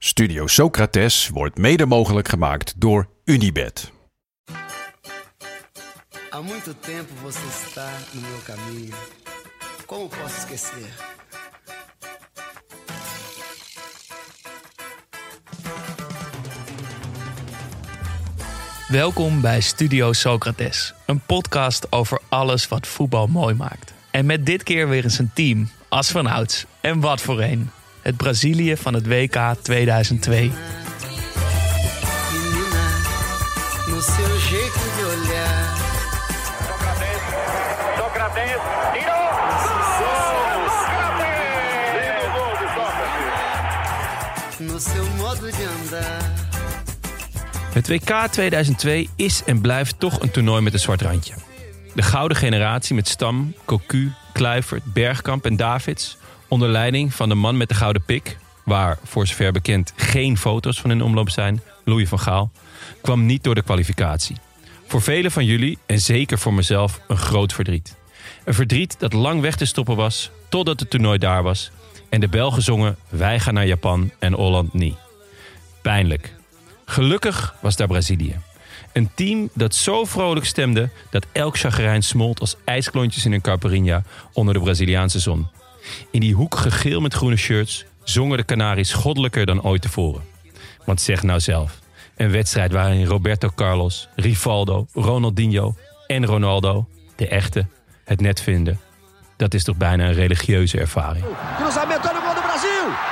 Studio Socrates wordt mede mogelijk gemaakt door Unibed. Há muito tempo você está no meu caminho. Como posso esquecer? Welkom bij Studio Socrates, een podcast over alles wat voetbal mooi maakt. En met dit keer weer eens een team, als van ouds. En wat voor een. Het Brazilië van het WK 2002. Menina, no seu jeito de olhar. Socrates, Socrates, tirou! Socrates! Lindo gol de Sócrates. No seu modo de andar. Het WK 2002 is en blijft toch een toernooi met een zwart randje. De gouden generatie met Stam, Cocu, Kluivert, Bergkamp en Davids... onder leiding van de man met de gouden pik... waar, voor zover bekend, geen foto's van in omloop zijn... Louis van Gaal, kwam niet door de kwalificatie. Voor velen van jullie, en zeker voor mezelf, een groot verdriet. Een verdriet dat lang weg te stoppen was, totdat het toernooi daar was... en de Belgen zongen Wij gaan naar Japan en Holland niet. Pijnlijk. Gelukkig was daar Brazilië. Een team dat zo vrolijk stemde dat elk chagrijn smolt als ijsklontjes in een caipirinha onder de Braziliaanse zon. In die hoekige geel met groene shirts zongen de Canaries goddelijker dan ooit tevoren. Want zeg nou zelf, een wedstrijd waarin Roberto Carlos, Rivaldo, Ronaldinho en Ronaldo, de echte, het net vinden. Dat is toch bijna een religieuze ervaring. Cruzamento no gol do Brasil.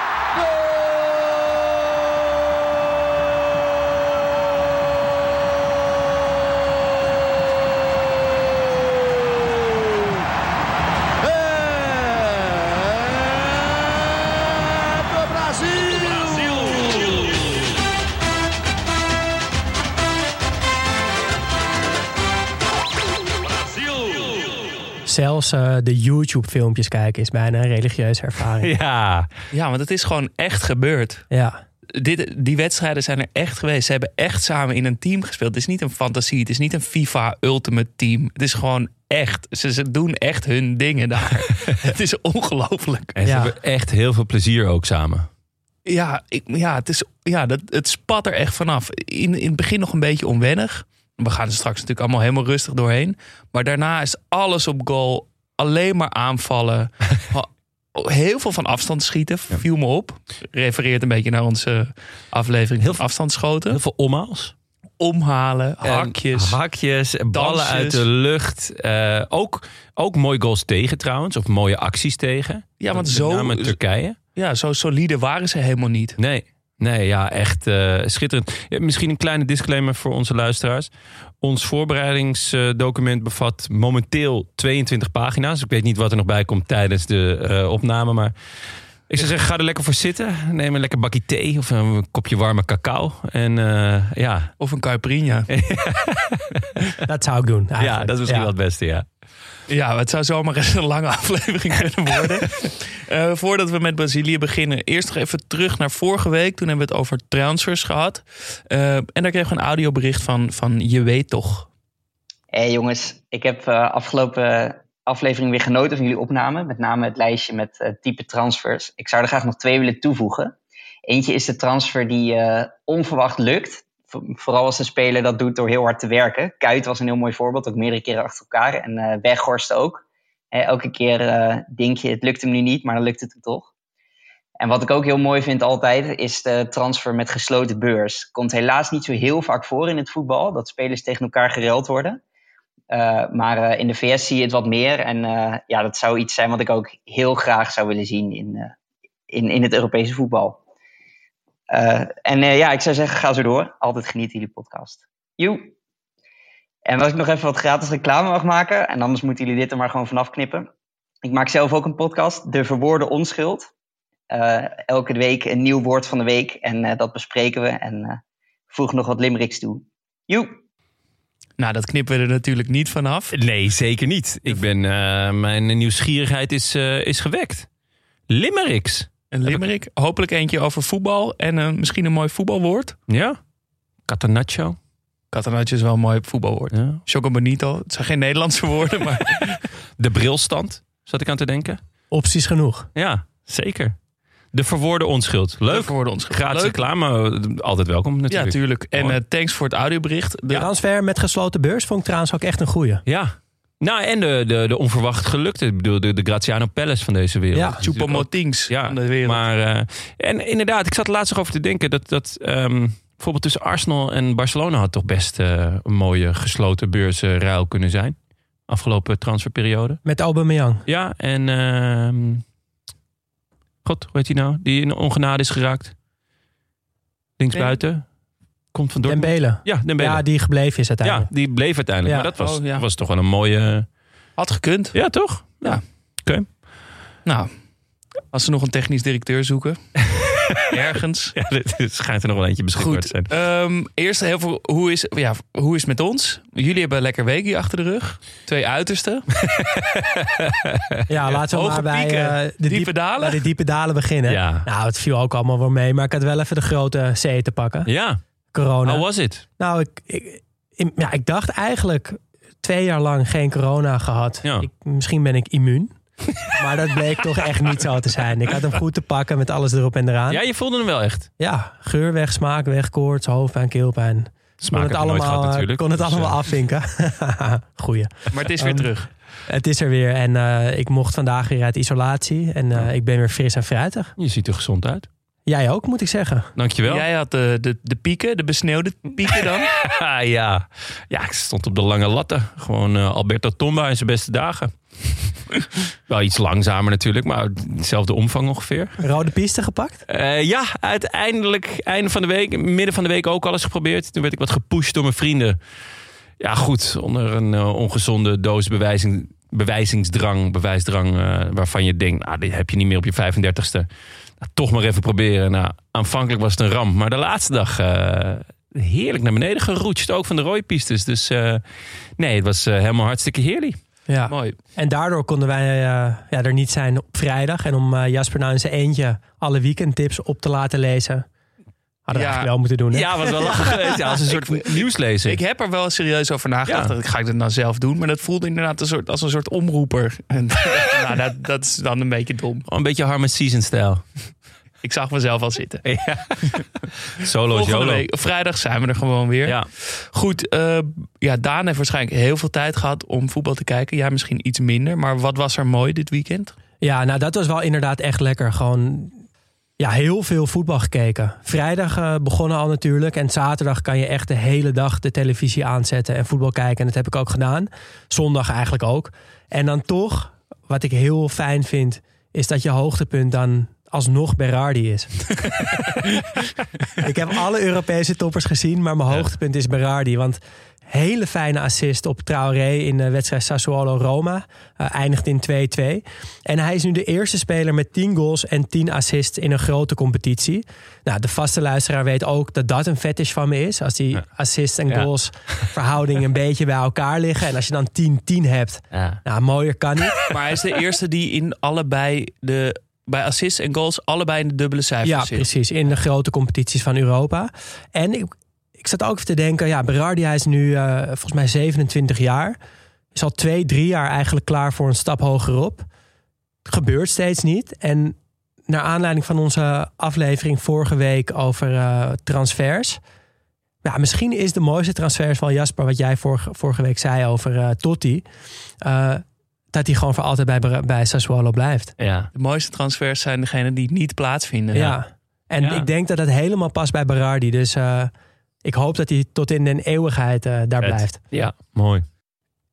Zelfs eh, de YouTube-filmpjes kijken is bijna een religieuze ervaring. Ja, Ja, want het is gewoon echt gebeurd. ja. Dit, die wedstrijden zijn er echt geweest. Ze hebben echt samen in een team gespeeld. Het is niet een fantasie. Het is niet een FIFA Ultimate Team. Het is gewoon echt. Ze, ze doen echt hun dingen daar. het is ongelooflijk. en ze Ja. hebben echt heel veel plezier ook samen. Ja, ik, ja, het, is, ja dat, het spat er echt vanaf. In, in het begin nog een beetje onwennig. We gaan er straks natuurlijk allemaal helemaal rustig doorheen. Maar daarna is alles op goal. Alleen maar aanvallen. Heel veel van afstand schieten, viel me op. Refereert een beetje naar onze aflevering Heel van afstandsschoten. Heel veel omhaals. Omhalen, En hakjes. Hakjes, ballen dansjes. uit de lucht. Eh, ook, ook mooie goals tegen trouwens. Of mooie acties tegen. Ja, want Met zo, Turkije. ja, zo solide waren ze helemaal niet. Nee, nee ja, echt eh, schitterend. Ja, misschien een kleine disclaimer voor onze luisteraars. Ons voorbereidingsdocument bevat momenteel 22 pagina's. Ik weet niet wat er nog bij komt tijdens de eh, opname, maar... Ik zou zeggen, ga er lekker voor zitten. Neem een lekker bakje thee of een kopje warme cacao. En eh, ja, Of een caipirinha. Dat zou ik doen. ja, dat is misschien Ja. wel het beste, ja. Ja, het zou zomaar eens een lange aflevering kunnen worden. Eh, voordat we met Brazilië beginnen, eerst nog even terug naar vorige week. Toen hebben we het over transfers gehad. Eh, en daar kregen we een audiobericht van, van Je weet toch. Hé hey jongens, ik heb eh, afgelopen aflevering weer genoten van jullie opname. Met name het lijstje met type transfers. Ik zou er graag nog twee willen toevoegen. Eentje is de transfer die eh, onverwacht lukt. Vo- Vooral als de speler dat doet door heel hard te werken. Kuit was een heel mooi voorbeeld, ook meerdere keren achter elkaar. En eh Weghorst ook. Eh, elke keer eh, denk je, het lukt hem nu niet, maar dan lukt het hem toch. En wat ik ook heel mooi vind altijd, is de transfer met gesloten beurs. Komt helaas niet zo heel vaak voor in het voetbal, dat spelers tegen elkaar gereld worden. Uh, maar uh, in de VS zie je het wat meer. En uh, ja, dat zou iets zijn wat ik ook heel graag zou willen zien in, uh, in, in het Europese voetbal. Uh, en ja, ik zou zeggen, ga zo door. Altijd genieten jullie podcast. Joe. En als ik nog even wat gratis reclame mag maken, en anders moeten jullie dit er maar gewoon vanaf knippen. Ik maak zelf ook een podcast, De Verwoorde Onschuld. Uh, elke week een nieuw woord van de week en uh, dat bespreken we. En uh, voeg nog wat limericks toe. Joe. Nou, dat knippen we er natuurlijk niet vanaf. Nee, zeker niet. Ik ben, uh, mijn nieuwsgierigheid is, uh, is gewekt. Limericks. Een limerick. Hopelijk eentje over voetbal en uh, misschien een mooi voetbalwoord. Ja. Catanaccio. Catanaccio is wel een mooi voetbalwoord. Ja. Choco Bonito. Het zijn geen Nederlandse woorden, maar... De brilstand, zat ik aan te denken. Opties genoeg. Ja, zeker. De verwoorde onschuld. Leuk. De ons. Gratis Leuk. reclame, eh, altijd welkom Ja, natuurlijk. tuurlijk. En eh, thanks voor het audiobericht. De, Transfer met gesloten beurs vond ik trouwens ook echt een goeie. Ja. Nou, en de, de, de onverwacht gelukte. Ik bedoel, de, de Graziano Palace van deze wereld. Ja. Choupo-Motings Ja, van de wereld. maar... eh, en inderdaad, ik zat er laatst nog over te denken... dat, dat ehm, bijvoorbeeld tussen Arsenal en Barcelona... had toch best eh, een mooie gesloten beursruil kunnen zijn. Afgelopen transferperiode. Met Aubameyang. Ja, en... ehm, God, hoe heet hij nou? Die in ongenade is geraakt. Linksbuiten. Komt van Dortmund. Dembele. Ja, Dembele. Ja, die gebleven is Ja, uiteindelijk. die bleef uiteindelijk. Ja. Maar dat was, Oh, ja. was toch wel een mooie... Had gekund. Ja, toch? Nou, als ze nog een technisch directeur zoeken. ergens. Ja, er schijnt er nog wel eentje beschikbaar te Goed. zijn. Ehm, eerst heel veel. Hoe is, ja, hoe is het met ons? Jullie hebben een lekker weekje achter de rug. Twee uitersten. Ja, laten we Hoge maar bij, pieken, eh, de diepe dalen. bij de diepe dalen beginnen. Ja. Nou, het viel ook allemaal wel mee. Maar ik had wel even de grote C te pakken. Ja, Corona. how was it? Nou, ik, ik, ik- ja, ik dacht eigenlijk twee jaar lang geen corona gehad. Ja. Ik, misschien ben ik immuun. maar dat bleek toch echt niet zo te zijn. Ik had hem goed te pakken met alles erop en eraan. Ja, je voelde hem wel echt. Ja, geur weg, smaak weg, koorts, hoofdpijn, keelpijn. Smaak kon het nooit allemaal, gehad natuurlijk. kon het Dus, allemaal afvinken. Goeie. Maar het is weer Ehm, terug. Het is er weer en eh, ik mocht vandaag weer uit isolatie. En eh, ik ben weer fris en fruitig. Je ziet er gezond uit. Jij ook, moet ik zeggen. Dankjewel. Jij had de, de, de pieken, de besneeuwde pieken dan. Ah, ja. ja, ik stond op de lange latten. Gewoon eh, Alberto Tomba in zijn beste dagen. wel iets langzamer natuurlijk, maar dezelfde omvang ongeveer. Rode piste gepakt? Eh, ja, uiteindelijk, einde van de week, midden van de week ook alles geprobeerd. Toen werd ik wat gepusht door mijn vrienden. Ja, goed, onder een eh, ongezonde doos bewijzing, bewijzingsdrang, bewijsdrang, eh, waarvan je denkt, nou, dit heb je niet meer op je 35ste. Nou, toch maar even proberen. Nou, aanvankelijk was het een ramp, maar de laatste dag eh, heerlijk naar beneden geroetst, ook van de rooipistes. Dus eh, nee, het was eh, helemaal hartstikke heerlijk. Ja. Mooi. En daardoor konden wij ja, er niet zijn op vrijdag. En om Jasper nou in zijn eentje alle weekendtips op te laten lezen. Hadden we Ja. wel moeten doen. Hè? Ja, was wel lachen geweest. Ja, als een soort nieuwslezer. Ik heb er wel serieus over nagedacht. Ja. Dat ik ga ik dat nou zelf doen. Maar dat voelde inderdaad een soort, als een soort omroeper. En nou, dat, dat is dan een beetje dom. Een beetje Harmon Season stijl. Ik zag mezelf al zitten. Ja. Solo Volgende week, vrijdag zijn we er gewoon weer. Ja. Goed, eh, ja, Daan heeft waarschijnlijk heel veel tijd gehad om voetbal te kijken. Jij misschien iets minder. Maar wat was er mooi dit weekend? Ja, nou dat was wel inderdaad echt lekker. Gewoon ja, heel veel voetbal gekeken. Vrijdag eh, begonnen al natuurlijk. En zaterdag kan je echt de hele dag de televisie aanzetten en voetbal kijken. En dat heb ik ook gedaan. Zondag eigenlijk ook. En dan toch, wat ik heel fijn vind, is dat je hoogtepunt dan alsnog Berardi is. ik heb alle Europese toppers gezien, maar mijn hoogtepunt is Berardi. Want hele fijne assist op Traoré in de wedstrijd Sassuolo-Roma. Eh, eindigt in 2-2. En hij is nu de eerste speler met 10 goals en 10 assists in een grote competitie. Nou, de vaste luisteraar weet ook dat dat een fetish van me is. Als die assists en Ja. goals verhouding een beetje bij elkaar liggen. En als je dan 10-10 hebt, Ja. nou mooier kan niet. Maar hij is de eerste die in allebei de bij assists en goals allebei in de dubbele cijfers Ja, zit. precies. In de grote competities van Europa. En ik, ik zat ook even te denken, ja, Berardi hij is nu eh, volgens mij 27 jaar. Is al twee, drie jaar eigenlijk klaar voor een stap hogerop. Gebeurt steeds niet. En naar aanleiding van onze aflevering vorige week over eh, transfers. Ja, misschien is de mooiste transfers van Jasper, wat jij vorige, vorige week zei over eh, Totti. eh, dat hij gewoon voor altijd bij, bij Sassuolo blijft. Ja. De mooiste transfers zijn degene die niet plaatsvinden. Ja. En Ja. ik denk dat het helemaal past bij Berardi. Dus eh, ik hoop dat hij tot in de eeuwigheid eh, daar blijft. ja, mooi.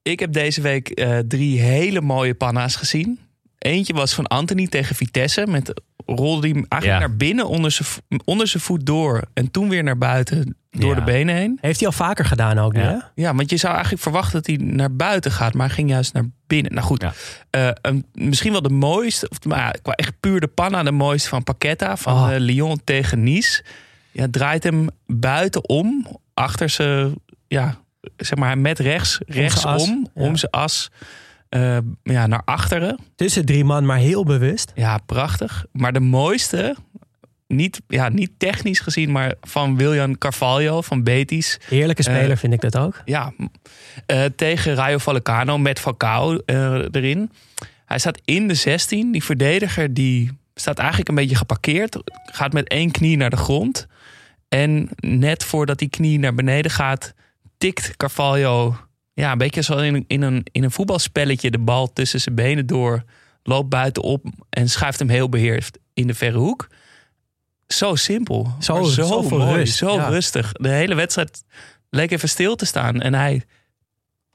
Ik heb deze week eh, drie hele mooie panna's gezien. Eentje was van Anthony tegen Vitesse. Met rolde hij eigenlijk Ja. naar binnen onder zijn, onder zijn voet door. En toen weer naar buiten door Ja. de benen heen. Heeft hij al vaker gedaan ook, nu, Ja. hè? Ja, want je zou eigenlijk verwachten dat hij naar buiten gaat. Maar hij ging juist naar binnen. Nou goed, Ja. eh, een- misschien wel de mooiste. Of, maar ja, qua echt puur de panna de mooiste van Paqueta. Van Oh. eh, Lyon tegen Nice. Ja, draait hem buitenom. Achter zijn, ja, zeg maar met rechts. Rechtsom. Om, zijn as. eh, ja, naar achteren. Tussen drie man, maar heel bewust. Ja, prachtig. Maar de mooiste, niet, ja, niet technisch gezien, maar van William Carvalho van Betis. Heerlijke speler Eh, vind ik dat ook. Ja, eh, tegen Rayo Vallecano met Falcao erin. Hij staat in de 16. Die verdediger die Staat eigenlijk een beetje geparkeerd. Gaat met één knie naar de grond. En net voordat die knie naar beneden gaat, tikt Carvalho. Ja, een beetje zo in, een- in, een, in een voetbalspelletje de bal tussen zijn benen door. Loopt buitenop en schuift hem heel beheerst in de verre hoek. Zo simpel. Zo- zo, zoveel mooi, rust, Zo ja. rustig. De hele wedstrijd leek even stil te staan. En hij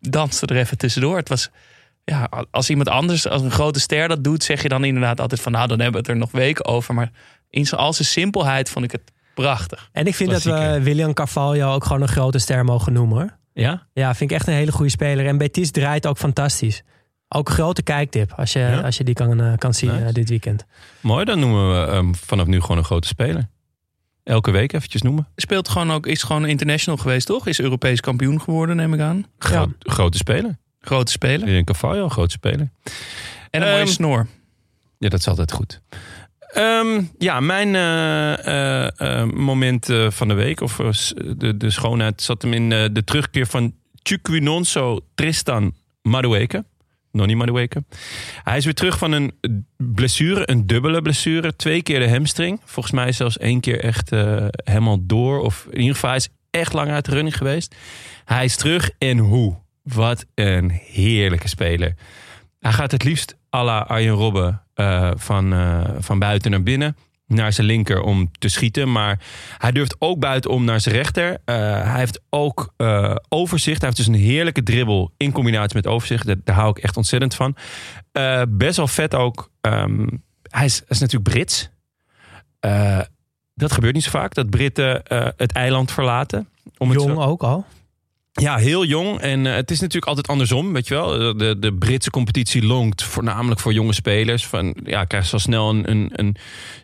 danste er even tussendoor. Het was, ja, als iemand anders, als een grote ster dat doet, zeg je dan inderdaad altijd van, nou, dan hebben we het er nog weken over. Maar in al zijn simpelheid vond ik het prachtig. En ik vind dat we. William Carvalho ook gewoon een grote ster mogen noemen hoor. Ja? Ja, vind ik echt een hele goede speler. En Betis draait ook fantastisch. Ook een grote kijktip als je, Ja? als je die kan, eh, kan zien Nice. eh, dit weekend. Mooi, dan noemen we hem vanaf nu gewoon een grote speler. Elke week eventjes noemen. Speelt gewoon ook, is gewoon international geweest, toch? Is Europees kampioen geworden, neem ik aan. Gro- Grote speler. Grote speler. William Carvalho, een grote speler. En een mooie Ehm, snor. Ja, dat is altijd goed. Ehm, ja, mijn eh, eh, eh, moment van de week, of de, de schoonheid, zat hem in de terugkeer van Chukwinonso Tristan Madueke. Nonnie Madueke. Hij is weer terug van een blessure, een dubbele blessure. Twee keer de hamstring. Volgens mij zelfs één keer echt helemaal door. Of in ieder geval, hij is echt lang uit de running geweest. Hij is terug en hoe? Wat een heerlijke speler. Hij gaat het liefst à la Arjen Robben eh, van, eh, van buiten naar binnen. Naar zijn linker om te schieten. Maar hij durft ook buitenom naar zijn rechter. Eh, hij heeft ook overzicht. Hij heeft dus een heerlijke dribbel in combinatie met overzicht. Daar, daar hou ik echt ontzettend van. Best wel vet ook. ehm, hij, is, is natuurlijk Brits. Dat gebeurt niet zo vaak. Dat Britten het eiland verlaten. Om het Jong zo- ook al. Ja, heel jong. En eh, het is natuurlijk altijd andersom, weet je wel. De, de Britse competitie longt voornamelijk voor jonge spelers. Van, ja, krijg zo snel een, een, een,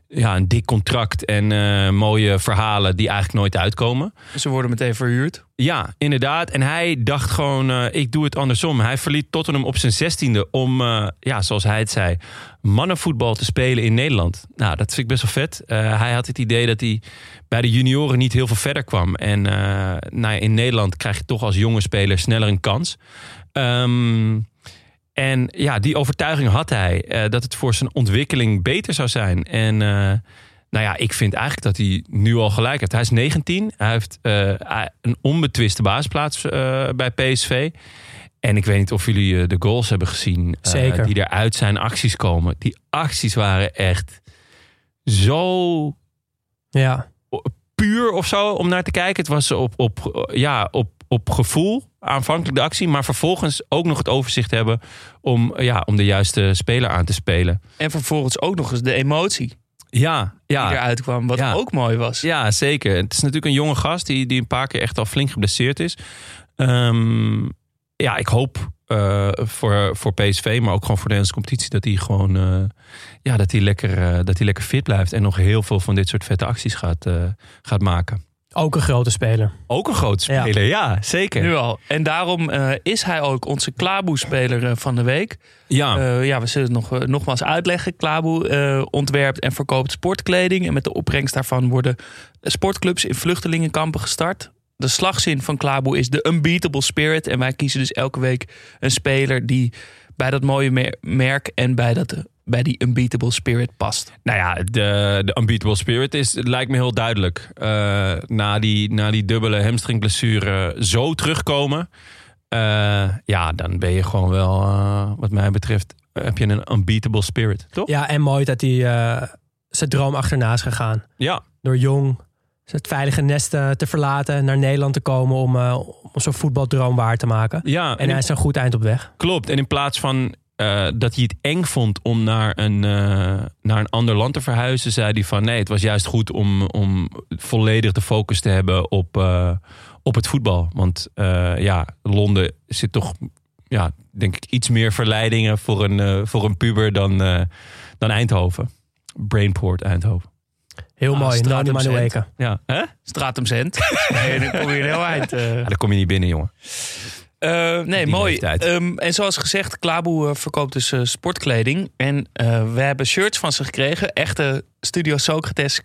ja, een dik contract en eh, mooie verhalen die eigenlijk nooit uitkomen. Ze worden meteen verhuurd. Ja, inderdaad. En hij dacht gewoon, eh, ik doe het andersom. Hij verliet Tottenham op zijn zestiende om, eh, ja, zoals hij het zei, mannenvoetbal te spelen in Nederland. Nou, dat vind ik best wel vet. Eh, hij had het idee dat hij bij de junioren niet heel veel verder kwam. En eh, nou ja, in Nederland krijg je toch als jonge speler sneller een kans. Ehm, en ja, die overtuiging had hij eh, dat het voor zijn ontwikkeling beter zou zijn. En eh, nou ja, ik vind eigenlijk dat hij nu al gelijk heeft. Hij is 19. Hij heeft een onbetwiste basisplaats eh, bij PSV. En ik weet niet of jullie de goals hebben gezien. Zeker. die er uit zijn acties komen. Die acties waren echt zo Ja. Puur of zo om naar te kijken. Het was op, op, ja, op, op gevoel aanvankelijk de actie. Maar vervolgens ook nog het overzicht hebben om, ja, om de juiste speler aan te spelen. En vervolgens ook nog eens de emotie Ja, ja. die eruit kwam. Wat Ja. ook mooi was. Ja, zeker. Het is natuurlijk een jonge gast die, die een paar keer echt al flink geblesseerd is. Ehm, ja, ik hoop eh, voor, voor PSV, maar ook gewoon voor de Nederlandse competitie, dat hij gewoon eh, ja, dat hij lekker, eh, dat hij lekker fit blijft en nog heel veel van dit soort vette acties gaat, eh, gaat maken. Ook een grote speler. Ook een groot Ja. speler, ja, zeker. Nu al. En daarom eh, is hij ook onze Klaboe-speler van de week. Ja, Eh, ja, we zullen het nog, nogmaals uitleggen. Klaboe eh, ontwerpt en verkoopt sportkleding. En met de opbrengst daarvan worden sportclubs in vluchtelingenkampen gestart. De slagzin van Klaboe is de unbeatable spirit. En wij kiezen dus elke week een speler die bij dat mooie mer- merk en bij, dat, bij die unbeatable spirit past. Nou ja, de, de unbeatable spirit is, het lijkt me heel duidelijk. Eh, na, die, na die dubbele hamstringblessure zo terugkomen. eh, ja, dan ben je gewoon wel, eh, wat mij betreft, heb je een unbeatable spirit, toch? Ja, en mooi dat hij eh, zijn droom achterna is gegaan. Ja, Door jong het veilige nest eh, te verlaten, naar Nederland te komen om, eh, om zo'n voetbaldroom waar te maken. ja En hij is een goed eind op weg. klopt. En in plaats van eh, dat hij het eng vond om naar een, naar een ander land te verhuizen, zei hij van nee, het was juist goed om, om volledig de focus te hebben op, op het voetbal. Want ja, Londen zit toch, ja, denk ik, iets meer verleidingen voor een, voor een puber dan, dan Eindhoven. Brainport Eindhoven. Heel Ah, mooi. Stratum. Ja, hè? Stratum nee, dan kom je heel eind. Ja, daar kom je niet binnen, jongen. Eh, nee, mooi. Ehm, en zoals gezegd, Klaboe eh, verkoopt dus eh, sportkleding. En eh, we hebben shirts van ze gekregen. Echte Studio Socrates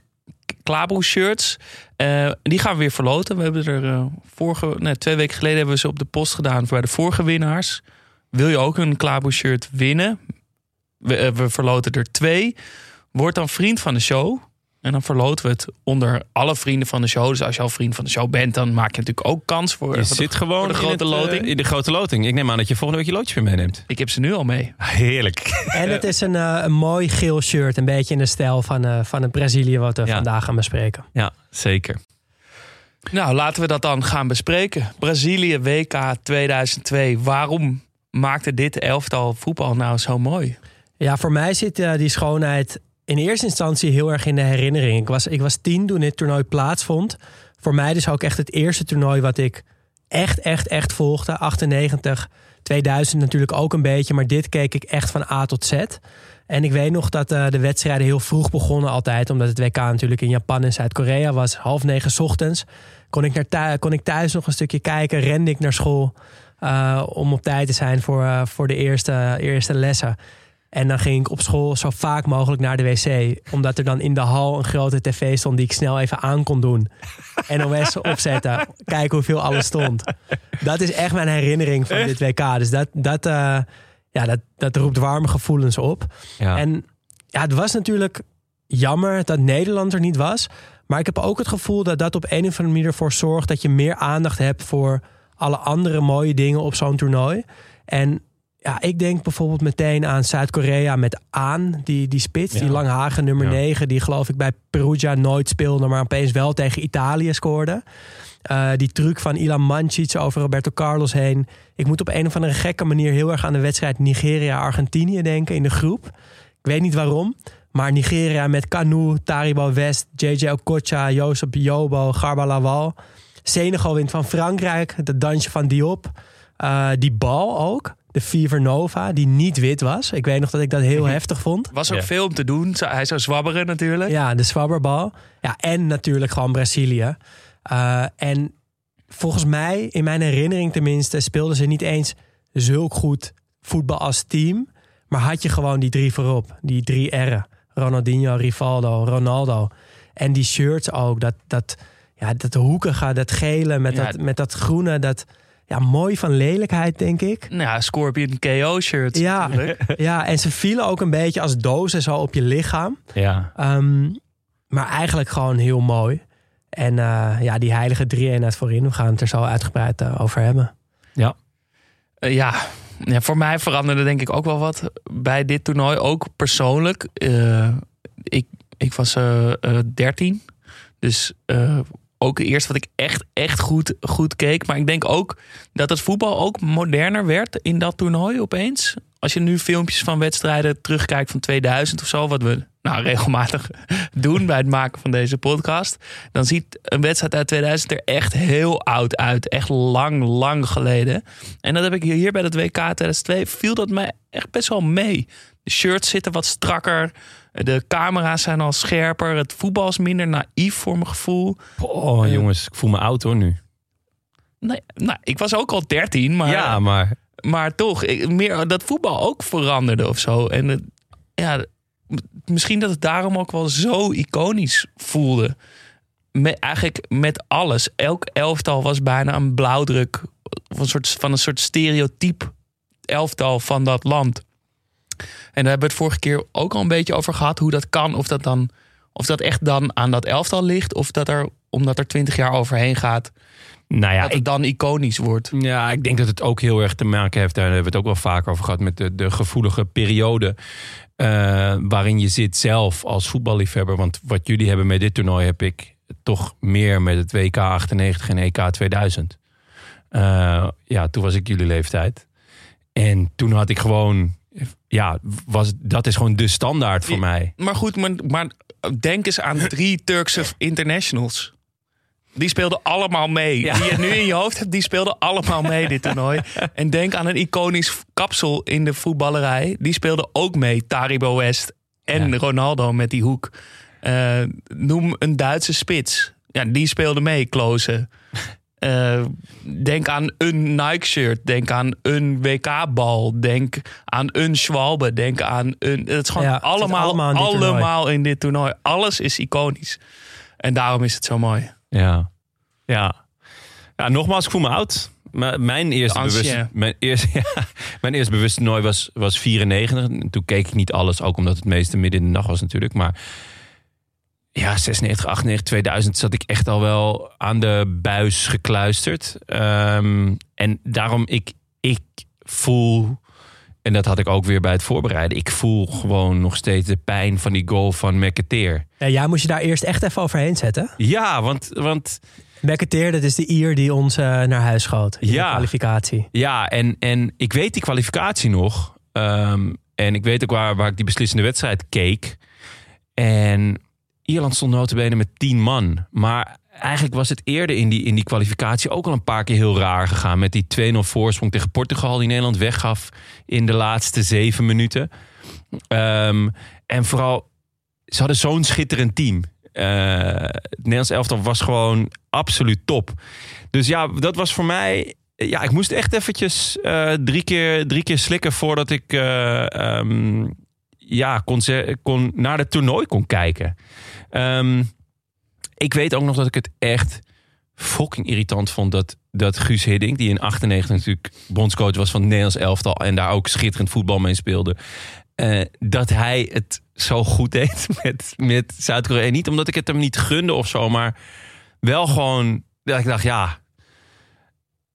Klaboe shirts. Eh, die gaan we weer verloten. We hebben er vorige, nee, twee weken geleden hebben we ze op de post gedaan bij de vorige winnaars. Wil je ook een Klaboe shirt winnen? We, we verloten er twee. Word dan vriend van de show. En dan verloten we het onder alle vrienden van de show. Dus als je al vriend van de show bent, dan maak je natuurlijk ook kans voor, Je voor zit de, gewoon voor de grote in, het, eh, loting. in de grote loting. Ik neem aan dat je volgende week je loodjes weer meeneemt. Ik heb ze nu al mee. Heerlijk. En het is een, eh, een mooi geel shirt. Een beetje in de stijl van, eh, van het Brazilië wat we Ja. vandaag gaan bespreken. Ja, zeker. Nou, laten we dat dan gaan bespreken. Brazilië WK 2002. Waarom maakte dit elftal voetbal nou zo mooi? Ja, voor mij zit die schoonheid in eerste instantie heel erg in de herinnering. Ik was, ik was tien toen dit toernooi plaatsvond. Voor mij dus ook echt het eerste toernooi wat ik echt, echt, echt volgde. 98, 2000 natuurlijk ook een beetje. Maar dit keek ik echt van A tot Z. En ik weet nog dat eh, de wedstrijden heel vroeg begonnen altijd. Omdat het WK natuurlijk in Japan en Zuid-Korea was. Half negen ochtends. Kon ik, naar thu- kon ik thuis nog een stukje kijken. Rende ik naar school. eh, om op tijd te zijn voor, eh, voor de eerste, eerste lessen. En dan ging ik op school zo vaak mogelijk naar de wc. Omdat er dan in de hal een grote tv stond die ik snel even aan kon doen. NOS opzetten. Kijken hoeveel alles stond. Dat is echt mijn herinnering van dit WK. Dus dat, dat, eh, ja, dat, dat roept warme gevoelens op. Ja. En ja, het was natuurlijk jammer dat Nederland er niet was. Maar ik heb ook het gevoel dat dat op een of andere manier ervoor zorgt... dat je meer aandacht hebt voor alle andere mooie dingen op zo'n toernooi. En ja, ik denk bijvoorbeeld meteen aan Zuid-Korea met Aan, die, die spits, die Langhagen nummer Ja. 9, die geloof ik bij Perugia nooit speelde, maar opeens wel tegen Italië scoorde. Eh, die truc van Ilan Mancic over Roberto Carlos heen. Ik moet op een of andere gekke manier heel erg aan de wedstrijd Nigeria-Argentinië denken in de groep. Ik weet niet waarom. Maar Nigeria met Kanu, Taribo West, JJ Okocha, Josep Jobo, Garba Lawal. Senegal wint van Frankrijk, het dansje van Diop. Eh, die bal ook, de Fever Nova, die niet wit was. Ik weet nog dat ik dat heel heftig vond. Was ook Ja. veel om te doen. Hij zou zwabberen natuurlijk. Ja, de zwabberbal. Ja, en natuurlijk gewoon Brazilië. Eh, en volgens mij, in mijn herinnering tenminste, speelden ze niet eens zulk goed voetbal als team. Maar had je gewoon die drie voorop. Die drie R'en. Ronaldinho, Rivaldo, Ronaldo. En die shirts ook. Dat, dat, ja, dat hoekige, dat gele met, Ja. dat, met dat groene. Dat, ja, mooi van lelijkheid, denk ik. Nou ja, Scorpion KO shirt. Ja. natuurlijk. Ja, en ze vielen ook een beetje als dozen zo op je lichaam. Ja. Ehm, maar eigenlijk gewoon heel mooi. En eh, ja, die heilige drie-eenheid voorin. We gaan het er zo uitgebreid eh, over hebben. Eh, ja. ja, voor mij veranderde denk ik ook wel wat bij dit toernooi. Ook persoonlijk. Eh, ik, ik was 13. Dus eh, ook eerst wat ik echt, echt goed, goed keek. Maar ik denk ook dat het voetbal ook moderner werd in dat toernooi opeens. Als je nu filmpjes van wedstrijden terugkijkt van 2000 of zo, wat we nou regelmatig doen bij het maken van deze podcast, dan ziet een wedstrijd uit 2000 er echt heel oud uit. Echt lang, lang geleden. En dat heb ik hier bij het WK 2002, viel dat mij echt best wel mee. De shirts zitten wat strakker. De camera's zijn al scherper. Het voetbal is minder naïef voor mijn gevoel. Oh, jongens, ik voel me oud hoor nu. Nee, nou, ik was ook al 13, maar, Ja, maar maar toch, ik- meer dat voetbal ook veranderde of zo. En het- ja, misschien dat het daarom ook wel zo iconisch voelde. Met, eigenlijk met alles. Elk elftal was bijna een blauwdruk van een soort, van een soort stereotype elftal van dat land. En daar hebben we het vorige keer ook al een beetje over gehad. Hoe dat kan. Of dat, dan, of dat echt dan aan dat elftal ligt. Of dat er, omdat er twintig jaar overheen gaat, nou ja, dat het ik, dan iconisch wordt. ja, ik denk dat het ook heel erg te maken heeft. Daar hebben we het ook wel vaak over gehad. Met de, de gevoelige periode. eh, waarin je zit zelf als voetballiefhebber. Want wat jullie hebben met dit toernooi heb ik toch meer met het WK 98 en EK 2000. Eh, ja, toen was ik jullie leeftijd. En toen had ik gewoon. Ja, was, dat is gewoon de standaard voor mij. Maar goed, maar, maar denk eens aan drie Turkse internationals. Die speelden allemaal mee. Ja. Die je nu in je hoofd hebt, die speelden allemaal mee dit toernooi. En denk aan een iconisch kapsel in de voetballerij. Die speelden ook mee. Taribo West en Ja. Ronaldo met die hoek. Eh, noem een Duitse spits. Ja, die speelde mee, Klose. Eh, denk aan een Nike-shirt. Denk aan een WK-bal. Denk aan een Schwalbe. Denk aan een... Het is gewoon Ja, allemaal, allemaal in dit allemaal, toernooi. in dit toernooi. Alles is iconisch. En daarom is het zo mooi. Ja. Ja. Ja, nogmaals, ik voel me oud. Maar Mijn eerste, bewust, mijn, eerste, ja, Mijn eerste bewuste toernooi was, was 94. En Toen keek ik niet alles, ook omdat het meeste midden in de nacht was natuurlijk. Maar ja, 96, 98, 2000 zat ik echt al wel aan de buis gekluisterd. Ehm, en daarom, ik, ik voel, en dat had ik ook weer bij het voorbereiden... ik voel gewoon nog steeds de pijn van die goal van McAteer. Ja, jij moest je daar eerst echt even overheen zetten. Ja, want, want McAteer, dat is de Ier die ons eh, naar huis schoot in Ja. de kwalificatie. Ja, en, en ik weet die kwalificatie nog. Ehm, en ik weet ook waar, waar ik die beslissende wedstrijd keek. En Ierland stond notabene met tien man. Maar eigenlijk was het eerder in die, in die kwalificatie ook al een paar keer heel raar gegaan. Met die 2-0 voorsprong tegen Portugal die Nederland weggaf in de laatste zeven minuten. Ehm, en vooral, ze hadden zo'n schitterend team. Eh, het Nederlands elftal was gewoon absoluut top. Dus ja, dat was voor mij. Ja, ik moest echt eventjes eh, drie, keer, drie keer slikken voordat ik eh, ehm, ja, kon, kon naar het toernooi kon kijken. Ehm, ik weet ook nog dat ik het echt fucking irritant vond dat, dat Guus Hiddink, die in 98 natuurlijk bondscoach was van het Nederlands elftal en daar ook schitterend voetbal mee speelde, eh, dat hij het zo goed deed met, met Zuid-Korea. Niet omdat ik het hem niet gunde of zo, maar wel gewoon dat ik dacht, ja,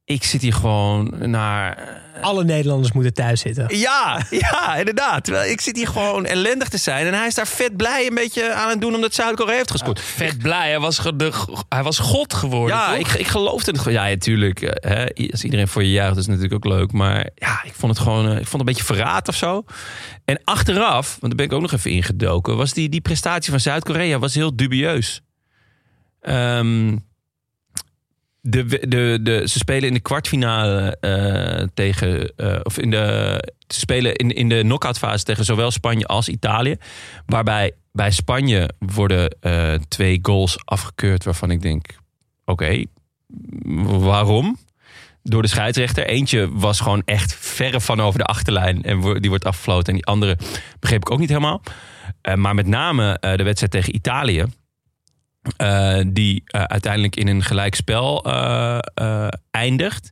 ik zit hier gewoon naar Alle Nederlanders moeten thuis zitten. ja, ja, inderdaad. Terwijl ik zit hier gewoon ellendig te zijn. En hij is daar vet blij een beetje aan het doen omdat Zuid-Korea heeft gescoord. Vet blij, hij was, ge- de, hij was god geworden. Ja, toch? ik, ik geloofde het gewoon. Ja, natuurlijk. eh, Hè, als iedereen voor je juicht, is het natuurlijk ook leuk. Maar ja, ik vond het gewoon eh, ik vond het een beetje verraad of zo. En achteraf, want daar ben ik ook nog even ingedoken, was die, die prestatie van Zuid-Korea was heel dubieus. Ehm, de, de, de, ze spelen in de kwartfinale eh, tegen. eh, of in de. Ze spelen in, in de knock-out fase tegen zowel Spanje als Italië. Waarbij bij Spanje worden eh, twee goals afgekeurd. Waarvan ik denk: oké, waarom? Door de scheidsrechter. Eentje was gewoon echt verre van over de achterlijn. En die wordt afgefloten. En die andere begreep ik ook niet helemaal. Maar met name de wedstrijd tegen Italië. Eh, die eh, uiteindelijk in een gelijkspel eh, eindigt.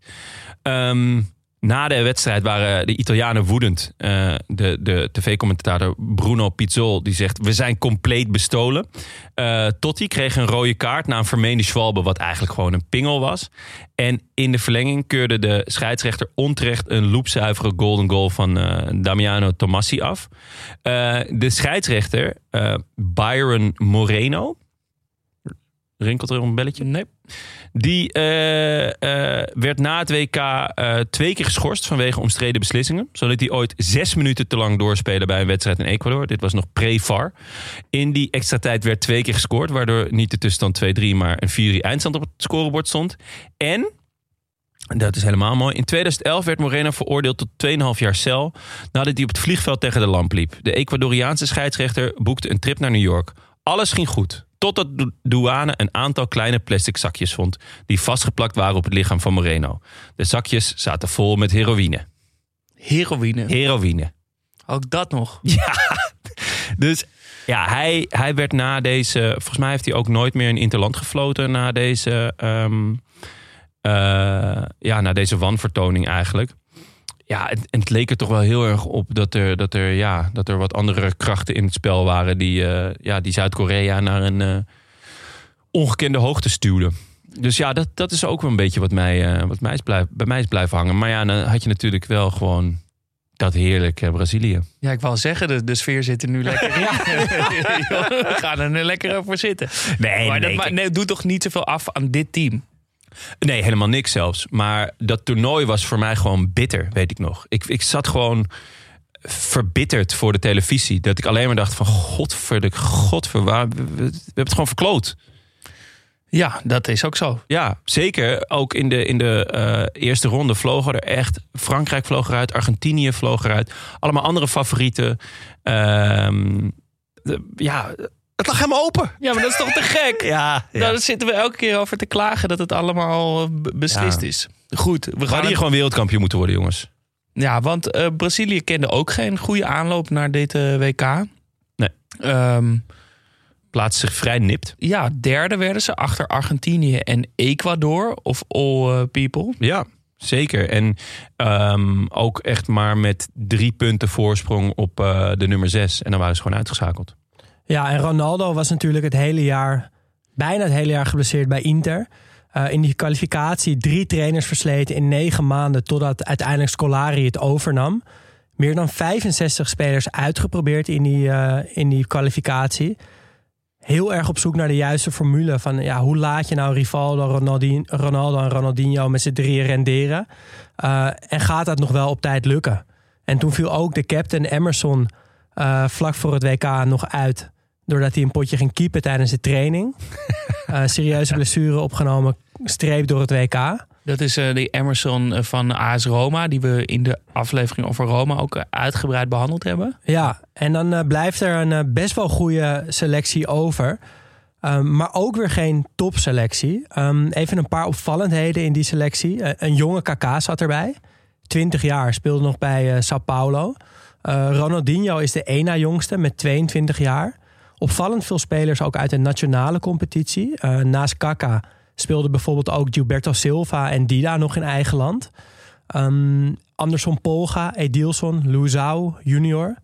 Ehm, na de wedstrijd waren de Italianen woedend. De de tv-commentator Bruno Pizzol die zegt... we zijn compleet bestolen. Totti kreeg een rode kaart na een vermeende schwalbe... wat eigenlijk gewoon een pingel was. En in de verlenging keurde de scheidsrechter onterecht... een loopzuivere golden goal van Damiano Tomassi af. De scheidsrechter Byron Moreno... Rinkelt er een belletje? Nee. Die eh, eh, werd na het WK eh, twee keer geschorst vanwege omstreden beslissingen. Zo liet hij ooit zes minuten te lang doorspelen bij een wedstrijd in Ecuador. Dit was nog pre-VAR. In die extra tijd werd twee keer gescoord, waardoor niet de tussenstand 2-3, maar een 4-3 eindstand op het scorebord stond. En, dat is helemaal mooi, in 2011 werd Moreno veroordeeld tot 2,5 jaar cel nadat hij op het vliegveld tegen de lamp liep. De Ecuadoriaanse scheidsrechter boekte een trip naar New York. Alles ging goed. Totdat de douane een aantal kleine plastic zakjes vond. die vastgeplakt waren op het lichaam van Moreno. De zakjes zaten vol met heroïne. Heroïne. Heroïne. Ook dat nog. Dus ja, hij, hij werd na deze. Volgens mij heeft hij ook nooit meer een interland gefloten. na deze. eh, ja, na deze wanvertoning eigenlijk. Ja, het, en het leek er toch wel heel erg op dat er, dat er, ja, dat er wat andere krachten in het spel waren. die, eh, ja, die Zuid-Korea naar een eh, ongekende hoogte stuwden. Dus ja, dat, dat is ook wel een beetje wat, mij, eh, wat mij is blijf, bij mij is blijven hangen. Maar ja, dan had je natuurlijk wel gewoon dat heerlijke Brazilië. Ja, ik wou zeggen, de, de sfeer zit er nu lekker in. We gaan er nu lekker over zitten. Nee, maar dat nee, kijk. nee, doet toch niet zoveel af aan dit team? Nee, helemaal niks zelfs. Maar dat toernooi was voor mij gewoon bitter, weet ik nog. Ik, ik zat gewoon verbitterd voor de televisie. Dat ik alleen maar dacht van... Godverdik, godver, waar, we, we- we hebben het gewoon verkloot. Ja, dat is ook zo. Ja, zeker. Ook in de, in de eh, eerste ronde vlogen er echt... Frankrijk vloog eruit, Argentinië vloog eruit. Allemaal andere favorieten. Ehm, de- ja, het lag helemaal open. Ja, maar dat is toch te gek? Ja, ja. Daar zitten we elke keer over te klagen dat het allemaal eh, be- beslist Ja. is. Goed, we we gaan hier het- gewoon wereldkampioen moeten worden, jongens. Ja, want eh, Brazilië kende ook geen goede aanloop naar dit eh, WK. Nee. Ehm, Plaatste zich vrij nipt. ja, derde werden ze achter Argentinië en Ecuador, of all people. Ja, Zeker. En ehm, ook echt maar met drie punten voorsprong op de nummer zes. En dan waren ze gewoon uitgeschakeld. Ja, en Ronaldo was natuurlijk het hele jaar, bijna het hele jaar geblesseerd bij Inter. Eh, in die kwalificatie drie trainers versleten in negen maanden totdat uiteindelijk Scolari het overnam. Meer dan 65 spelers uitgeprobeerd in die, eh, in die kwalificatie. Heel erg op zoek naar de juiste formule van ja, hoe laat je nou Rivaldo, Ronaldo en Ronaldinho met z'n drieën renderen. Eh, en gaat dat nog wel op tijd lukken? En toen viel ook de captain Emerson vlak voor het WK nog uit. Doordat hij een potje ging keepen tijdens de training. Eh, serieuze blessure opgenomen, streep door het WK. Dat is eh, die Emerson eh, van AS Roma, die we in de aflevering over Roma ook uitgebreid behandeld hebben. Ja, en dan blijft er een best wel goede selectie over. Um, maar ook weer geen topselectie. Um, even een paar opvallendheden in die selectie. Een jonge Kaká zat erbij. 20 jaar, speelde nog bij Sao Paulo. Uh, Ronaldinho is de ena jongste met 22 jaar. Opvallend veel spelers ook uit de nationale competitie. Uh, naast Kaká speelde bijvoorbeeld ook Gilberto Silva en Dida nog in eigen land. Um, Anderson Polga, Edilson, Luzau junior.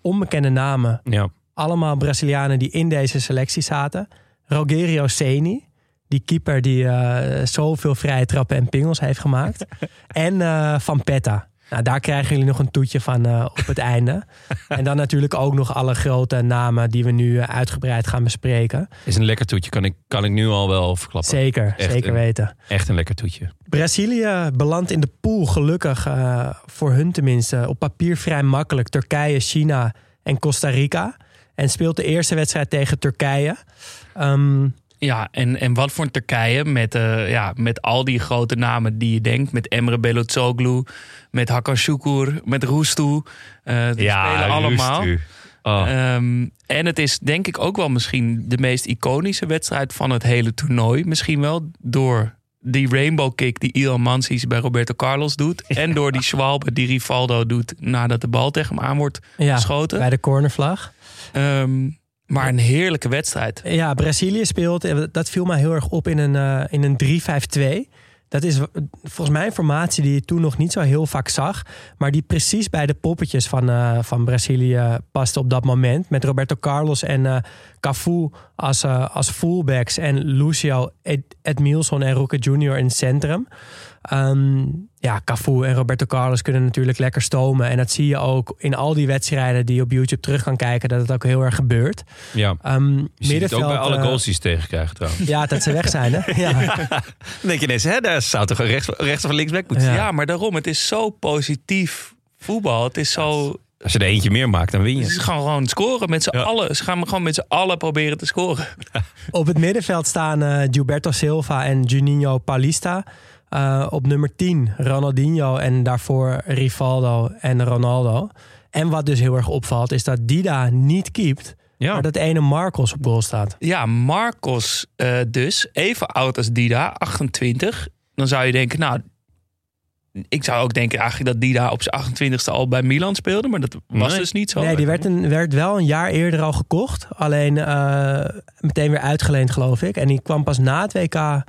Onbekende namen. Ja. Allemaal Brazilianen die in deze selectie zaten. Rogerio Ceni, die keeper die uh, zoveel vrije trappen en pingels heeft gemaakt. en uh, Van Petta. Nou, daar krijgen jullie nog een toetje van uh, op het einde. En dan natuurlijk ook nog alle grote namen die we nu uitgebreid gaan bespreken. Is een lekker toetje, kan ik, kan ik nu al wel verklappen. Zeker, Echt zeker een- weten. Echt een lekker toetje. Brazilië belandt in de pool gelukkig, uh, voor hun tenminste, op papier vrij makkelijk. Turkije, China en Costa Rica. En speelt de eerste wedstrijd tegen Turkije. Um, Ja, en, en wat voor een Turkije met, uh, ja, met al die grote namen die je denkt. Met Emre Belözoğlu, met Hakan Şükür, met Roestu. Uh, die spelen allemaal. Oh. Um, en het is denk ik ook wel misschien de meest iconische wedstrijd van het hele toernooi. Misschien wel door die rainbow kick die Ilan Mansis bij Roberto Carlos doet. En door die Schwalbe die Rivaldo doet nadat de bal tegen hem aan wordt ja, geschoten. Bij de cornervlag. Um, maar een heerlijke wedstrijd. Ja, Brazilië speelt, dat viel mij heel erg op in een, uh, in een 3-5-2. Dat is volgens mij een formatie die je toen nog niet zo heel vaak zag. Maar die precies bij de poppetjes van, van Brazilië paste op dat moment. Met Roberto Carlos en Cafu als, uh, als fullbacks. En Lucio Ed Edmilson en Roque Junior in het centrum. Um, ja, Cafu en Roberto Carlos kunnen natuurlijk lekker stomen. En dat zie je ook in al die wedstrijden die je op YouTube terug kan kijken. Dat het ook heel erg gebeurt. Ja, um, je ziet het ook bij alle goals die ze tegenkrijgen trouwens. Ja, dat ze weg zijn hè. Ja. Dan denk je ineens, hè, daar zou toch rechts, rechts of linksback moeten ja. ja, maar daarom, het is zo positief voetbal. Het is zo... Als je er eentje meer maakt, dan win je. Ze gaan gewoon scoren met z'n ja. allen. Ze gaan gewoon met z'n allen proberen te scoren. Op het middenveld staan uh, Gilberto Silva en Juninho Paulista. Uh, op nummer 10 Ronaldinho en daarvoor Rivaldo en Ronaldo. En wat dus heel erg opvalt is dat Dida niet keept. Ja. Maar dat ene Marcos op goal staat. Ja, Marcos uh, dus. Even oud als Dida, 28. Dan zou je denken, nou... Ik zou ook denken eigenlijk dat Dida op zijn 28ste al bij Milan speelde. Maar dat was nee. dus niet zo. Nee, die werd, een, werd wel een jaar eerder al gekocht. Alleen uh, meteen weer uitgeleend, geloof ik. En die kwam pas na het WK uh,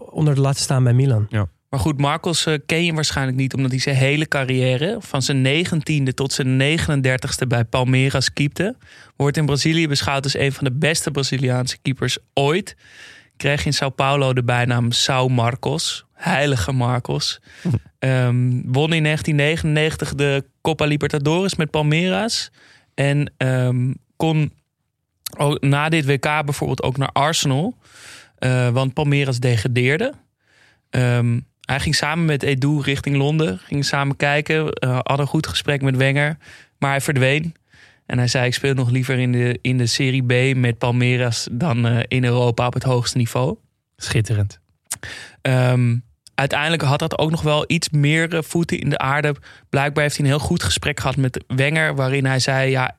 onder de lat te staan bij Milan. Ja. Maar goed, Marcos uh, ken je waarschijnlijk niet... omdat hij zijn hele carrière... van zijn 19e tot zijn 39e bij Palmeiras keepte. Wordt in Brazilië beschouwd als een van de beste Braziliaanse keepers ooit. Kreeg in Sao Paulo de bijnaam Sao Marcos... Heilige Marcos. Um, won in 1999 de Copa Libertadores met Palmeiras. En um, kon ook na dit WK bijvoorbeeld ook naar Arsenal. Uh, want Palmeiras degradeerde. Um, hij ging samen met Edu richting Londen. Ging samen kijken. Uh, had een goed gesprek met Wenger. Maar hij verdween. En hij zei: Ik speel nog liever in de, in de Serie B met Palmeiras dan uh, in Europa op het hoogste niveau. Schitterend. Um, uiteindelijk had dat ook nog wel iets meer voeten in de aarde. Blijkbaar heeft hij een heel goed gesprek gehad met Wenger. Waarin hij zei: Ja,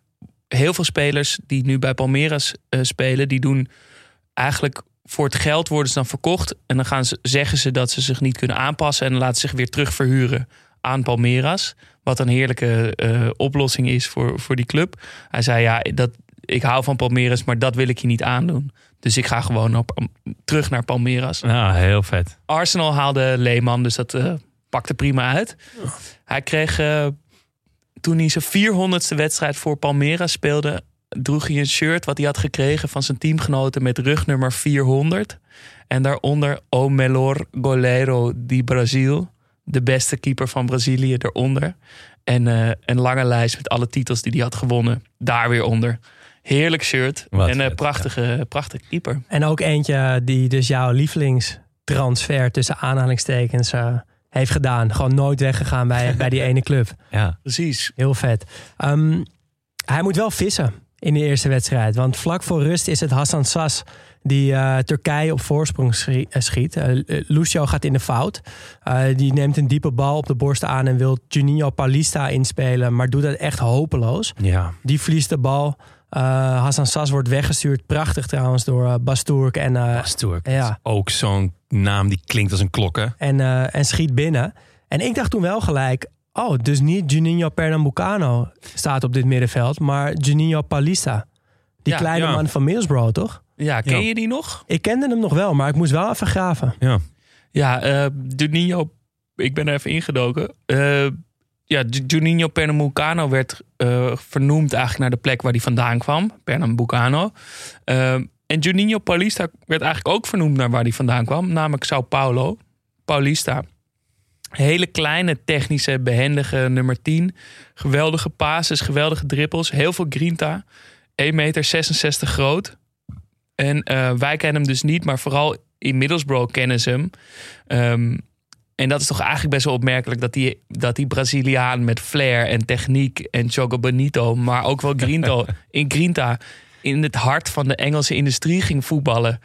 heel veel spelers die nu bij Palmeiras uh, spelen, die doen eigenlijk voor het geld worden ze dan verkocht. En dan gaan ze, zeggen ze dat ze zich niet kunnen aanpassen. En laten zich weer terug verhuren aan Palmeiras. Wat een heerlijke uh, oplossing is voor, voor die club. Hij zei: Ja, dat, ik hou van Palmeiras, maar dat wil ik je niet aandoen. Dus ik ga gewoon op terug naar Palmeiras. Ja, heel vet. Arsenal haalde Leeman, dus dat eh, pakte prima uit. Hij kreeg, eh, toen hij zijn 400ste wedstrijd voor Palmeiras speelde... droeg hij een shirt wat hij had gekregen van zijn teamgenoten... met rugnummer 400. En daaronder O Melhor Goleiro di Brasil. De beste keeper van Brazilië eronder. En eh, een lange lijst met alle titels die hij had gewonnen. Daar weer onder. Heerlijk shirt. Wat en een prachtige, prachtige keeper. En ook eentje die dus jouw lievelingstransfer tussen aanhalingstekens eh, heeft gedaan. Gewoon nooit weggegaan bij, bij die ene club. Ja. Precies. Heel vet. Ehm, hij moet wel vissen in de eerste wedstrijd. Want vlak voor rust is het Hassan Sas die eh, Turkije op voorsprong eh, schiet. Eh, Lucio gaat in de fout. Die neemt een diepe bal op de borst aan en wil Juninho Paulista inspelen. Maar doet dat echt hopeloos. Ja. Die verliest de bal. Hassan Sas wordt weggestuurd. Prachtig trouwens door uh, Basturk. En, Basturk. Ja. Ook zo'n naam die klinkt als een klok, hè? en, en schiet binnen. En ik dacht toen wel gelijk... Oh, dus niet Juninho Pernambucano staat op dit middenveld... maar Juninho Paulista. Die Ja, kleine ja. man van Middlesbrough, toch? Ja, ken Ja. je die nog? Ik kende hem nog wel, maar ik moest wel even graven. Ja. Ja, eh Juninho, ik ben er even ingedoken. Eh, ja, Ju- Juninho Pernambucano werd eh, vernoemd eigenlijk naar de plek waar hij vandaan kwam. Pernambucano. En Juninho Paulista werd eigenlijk ook vernoemd naar waar hij vandaan kwam. Namelijk Sao Paulo. Paulista. Hele kleine, technische, behendige nummer 10. Geweldige passes, geweldige dribbels. Heel veel grinta. 1,66 meter groot. En eh, wij kennen hem dus niet, maar vooral in Middlesbrough kennen ze hem. Ehm, en dat is toch eigenlijk best wel opmerkelijk dat die, dat die Braziliaan met flair en techniek en Jogo Bonito, maar ook wel Grinto, in Grinta in het hart van de Engelse industrie ging voetballen.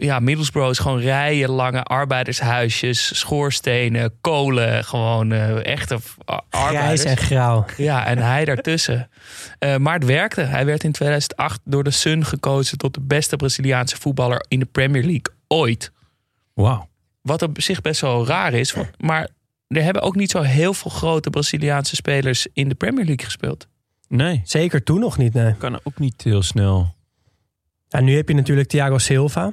Ja, Middlesbrough is gewoon rijen lange arbeidershuisjes, schoorstenen, kolen, gewoon eh, echte arbeiders. Grijs en grauw. Ja, en hij daartussen. Eh, maar het werkte. Hij werd in 2008 door de Sun gekozen tot de beste Braziliaanse voetballer in de Premier League ooit. Wauw. Wat op zich best wel raar is. want- Maar er hebben ook niet zo heel veel grote Braziliaanse spelers in de Premier League gespeeld. Nee, Zeker toen nog niet, nee. kan ook niet heel snel. Ja, nu heb je natuurlijk Thiago Silva.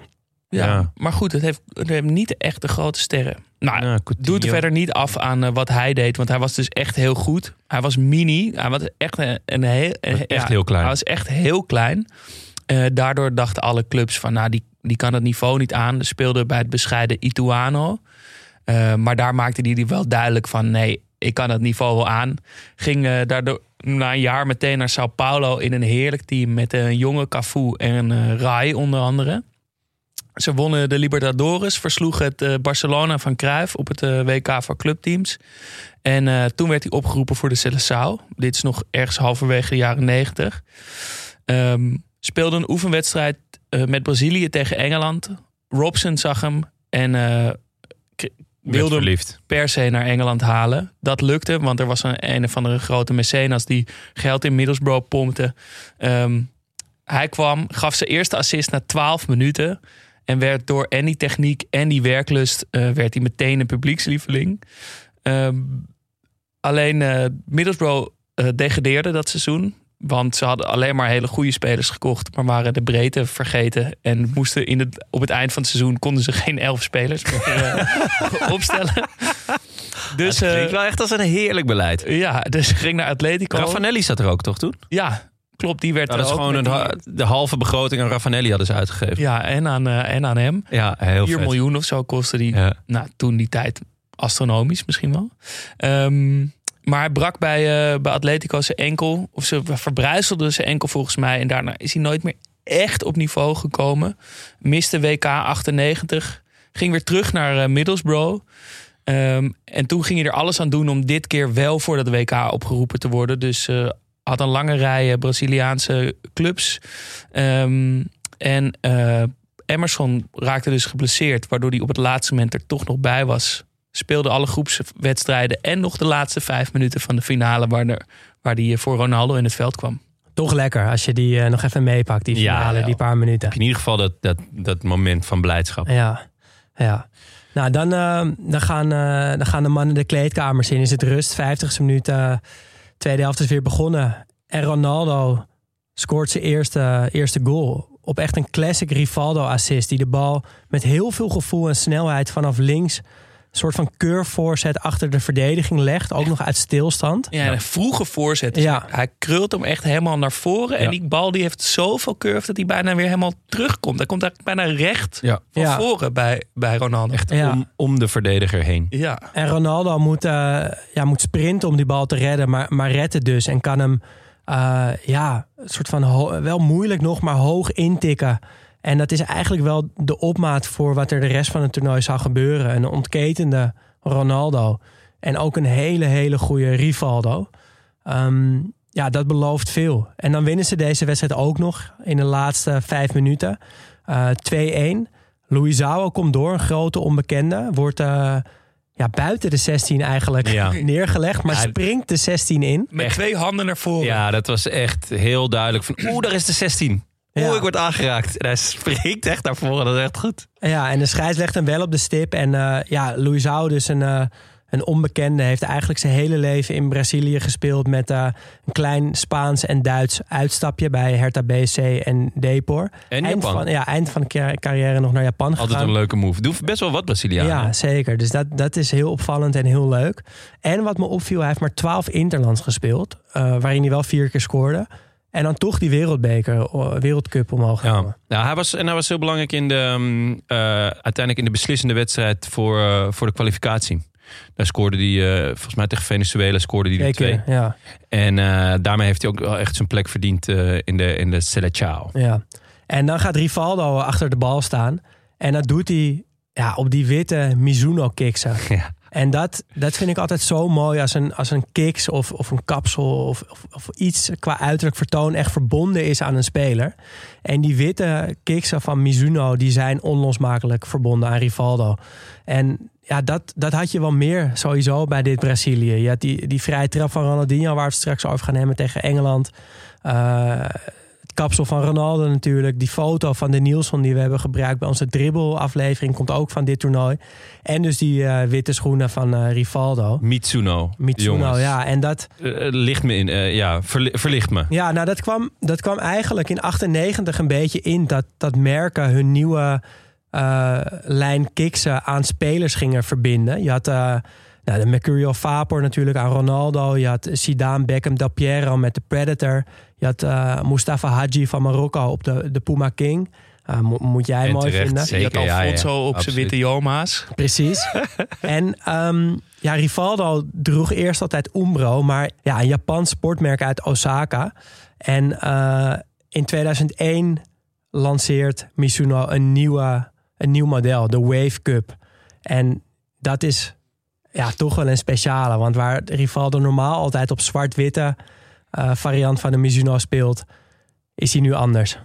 Ja, Ja. maar goed, het heeft, het heeft niet echt de grote sterren. Nou, Ja, doet er verder niet af aan eh, wat hij deed. Want hij was dus echt heel goed. Hij was mini. Hij was echt een, een heel... een- Echt heel klein. Hij was echt heel klein. Eh, daardoor dachten alle clubs van... Nou, die, die kan het niveau niet aan. Ze speelde bij het bescheiden Ituano. Eh, maar daar maakte hij die wel duidelijk van... Nee, ik kan het niveau wel aan. Ging daardoor na een jaar meteen naar Sao Paulo... in een heerlijk team met een jonge Cafu en Rai onder andere... Ze wonnen de Libertadores, versloegen het eh, Barcelona van Cruijff op het eh, WK voor clubteams. En eh, toen werd hij opgeroepen voor de Seleção. Dit is nog ergens halverwege de jaren negentig. Ehm, speelde een oefenwedstrijd met Brazilië tegen Engeland. Robson zag hem en wilde hem per se naar Engeland halen. Dat lukte, want er was een, een of andere grote mecenas die geld in Middlesbrough pompte. Ehm, hij kwam, gaf zijn eerste assist na 12 minuten. En werd door en die techniek en die werklust... eh, werd hij meteen een publiekslieveling. Ehm, alleen eh Middlesbrough eh, degradeerde dat seizoen. Want ze hadden alleen maar hele goede spelers gekocht... maar waren de breedte vergeten. En moesten in het, op het eind van het seizoen... konden ze geen elf spelers meer opstellen. Dus, Het klinkt wel echt als een heerlijk beleid. ja, dus ging naar Atletico. Raffanelli zat er ook toch toen? Ja, klopt. Die werd Nou, dat is gewoon een, ha- de halve begroting aan Raffanelli hadden ze uitgegeven. Ja, en aan, eh, en aan hem. Ja, heel 4 vet. miljoen of zo kostte die. Ja. Nou, toen die tijd astronomisch misschien wel. Ehm, maar hij brak bij, eh, bij Atletico zijn enkel. Of ze verbrijzelde zijn enkel volgens mij. En daarna is hij nooit meer echt op niveau gekomen. Miste WK 98. Ging weer terug naar eh, Middlesbrough. Ehm, en toen ging hij er alles aan doen om dit keer wel voor dat WK opgeroepen te worden. Dus had een lange rij eh, Braziliaanse clubs. Ehm, en eh, Emerson raakte dus geblesseerd, waardoor hij op het laatste moment er toch nog bij was. Speelde alle groepswedstrijden en nog de laatste vijf minuten van de finale, waar, er, waar hij voor Ronaldo in het veld kwam. Toch lekker als je die eh, nog even meepakt, die finale, ja. die paar minuten. In ieder geval dat, dat, dat moment van blijdschap. Ja, ja. Nou, dan, eh, dan, gaan, eh, dan gaan de mannen de kleedkamers in. Is het rust, 50ste minuut. Tweede helft is weer begonnen. En Ronaldo scoort zijn eerste, eerste goal op echt een classic Rivaldo-assist. Die de bal met heel veel gevoel en snelheid vanaf links... een soort van curve voorzet achter de verdediging legt. Ook nog uit stilstand. Ja, een vroege voorzet. Dus Ja. Hij krult hem echt helemaal naar voren. En die bal die heeft zoveel curve dat hij bijna weer helemaal terugkomt. Hij komt eigenlijk bijna recht Ja. van Ja. voren bij, bij Ronaldo. Echt Ja. om, om de verdediger heen. Ja. En Ronaldo moet, eh, ja, moet sprinten om die bal te redden, maar, maar redt het dus. En kan hem eh, ja, een soort van wel moeilijk nog, maar hoog intikken. En dat is eigenlijk wel de opmaat voor wat er de rest van het toernooi zou gebeuren. Een ontketende Ronaldo. En ook een hele, hele goede Rivaldo. Ehm, ja, dat belooft veel. En dan winnen ze deze wedstrijd ook nog in de laatste vijf minuten. Eh 2-1. Luizao komt door, een grote onbekende. Wordt eh, ja, buiten de 16 eigenlijk Ja. neergelegd, maar Ja, springt de 16 in. Met twee handen naar voren. Ja, dat was echt heel duidelijk. Van, Oeh, daar is de 16. Oeh, Ja. ik word aangeraakt. En hij springt echt naar voren. Dat is echt goed. Ja, en de scheids legt hem wel op de stip. En eh ja, Luizao, dus een, eh, een onbekende, heeft eigenlijk zijn hele leven in Brazilië gespeeld met eh, een klein Spaans en Duits uitstapje bij Hertha BC en Depor. En eind Japan. Van, ja, eind van de car- carrière nog naar Japan Altijd gegaan. een leuke move. Doe best wel wat Brazilianen. Ja, zeker. Dus dat, dat is heel opvallend en heel leuk. En wat me opviel, hij heeft maar 12 interlands gespeeld. waarin hij wel vier keer scoorde. En dan toch die wereldbeker, wereldcup omhoog Ja. Ja, hij was, en hij was heel belangrijk in de, eh, uiteindelijk in de beslissende wedstrijd voor, eh, voor de kwalificatie. Daar scoorde hij, eh, volgens mij tegen Venezuela, scoorde hij er Twee ja. En daarmee heeft hij ook wel echt zijn plek verdiend in de, in de Seleção. Ja. En dan gaat Rivaldo achter de bal staan. En dat doet hij ja, op die witte Mizuno-kiksen. Ja. En dat, dat vind ik altijd zo mooi als een, als een kiks of, of een kapsel of, of, iets qua uiterlijk vertoon echt verbonden is aan een speler. En die witte kiksen van Mizuno die zijn onlosmakelijk verbonden aan Rivaldo. En ja, dat, dat had je wel meer sowieso bij dit Brazilië. Je had die, die vrije trap van Ronaldinho waar we het straks over gaan hebben tegen Engeland. Het kapsel van Ronaldo natuurlijk. Die foto van de Nielsen die we hebben gebruikt bij onze dribbelaflevering komt ook van dit toernooi. En dus die eh, witte schoenen van eh, Rivaldo. Mitsuno. Mitsuno, jongens. ja. En dat, Eh, licht me in. ja, verli- verlicht me. ja, nou dat kwam, dat kwam eigenlijk in 98 een beetje in dat, dat merken hun nieuwe lijn kiksen aan spelers gingen verbinden. Je had nou, de Mercurial Vapor natuurlijk aan Ronaldo. Je had Zidane, Beckham, Del Piero met de Predator. Je had eh, Mustafa Hadji van Marokko op de, de Puma King. Eh, mo- moet jij En mooi terecht, vinden. zeker. Je had ja, ja. Alfonso op zijn witte Joma's. Precies. en ehm, ja, Rivaldo droeg eerst altijd Umbro, maar ja, een Japans sportmerk uit Osaka. En eh, in 2001 lanceert Mizuno een, nieuwe, een nieuw model, de Wave Cup. En dat is ja, toch wel een speciale, want waar Rivaldo normaal altijd op zwart-witte eh, variant van de Mizuno speelt, is hij nu anders.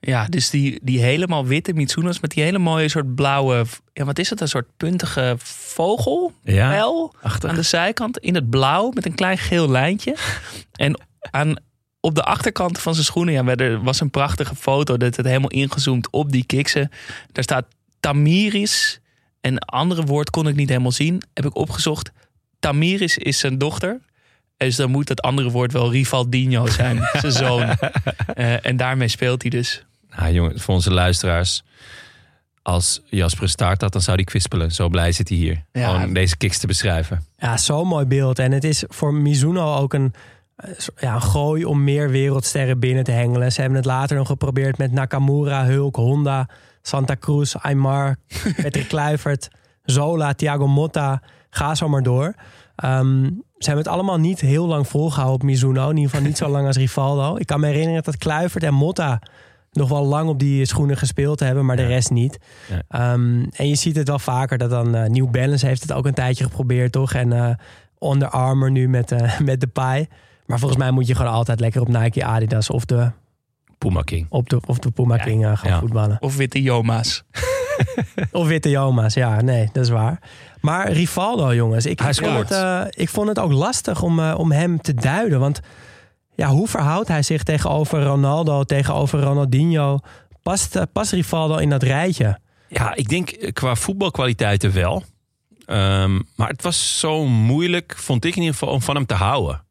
Ja, dus die, die helemaal witte Mitsuno's met die hele mooie soort blauwe... Ja, wat is het? Een soort puntige vogel? Ja, Pijl achtig. aan de zijkant in het blauw met een klein geel lijntje. En aan, op de achterkant van zijn schoenen, ja, er was een prachtige foto dat het helemaal ingezoomd op die kiksen. Daar staat Tamiris. En een andere woord kon ik niet helemaal zien. Heb ik opgezocht. Tamiris is zijn dochter. Dus dan moet dat andere woord wel Rivaldinho zijn, zijn zoon. Eh, en daarmee speelt hij dus. Nou, jongen, voor onze luisteraars. Als Jasper een staart had, dan zou hij kwispelen. Zo blij zit hij hier. Ja. Gewoon deze kicks te beschrijven. Ja, zo'n mooi beeld. En het is voor Mizuno ook een, eh, ja, een gooi om meer wereldsterren binnen te hengelen. Ze hebben het later nog geprobeerd met Nakamura, Hulk, Honda, Santa Cruz, Aymar, Patrick Kluivert, Zola, Thiago Motta. Ga zo maar door. Ehm, ze hebben het allemaal niet heel lang volgehouden op Mizuno. In ieder geval niet zo lang als Rivaldo. Ik kan me herinneren dat Kluivert en Motta nog wel lang op die schoenen gespeeld hebben, maar de rest niet. Ja. Ehm, en je ziet het wel vaker dat dan eh, New Balance heeft het ook een tijdje geprobeerd, toch? En eh Under Armour nu met, eh met de paai. Maar volgens mij moet je gewoon altijd lekker op Nike, Adidas of de, Puma King. op de, of de Puma King eh, gaan Ja. voetballen. Of witte Joma's. Of witte Joma's, ja, nee, dat is waar. Maar Rivaldo, jongens, ik, Hij ik, vond, scoort. het, eh, ik vond het ook lastig om, eh, om hem te duiden. Want ja, hoe verhoudt hij zich tegenover Ronaldo, tegenover Ronaldinho? Past, past Rivaldo in dat rijtje? Ja, ik denk qua voetbalkwaliteiten wel. Ehm, maar het was zo moeilijk, vond ik in ieder geval, om van hem te houden.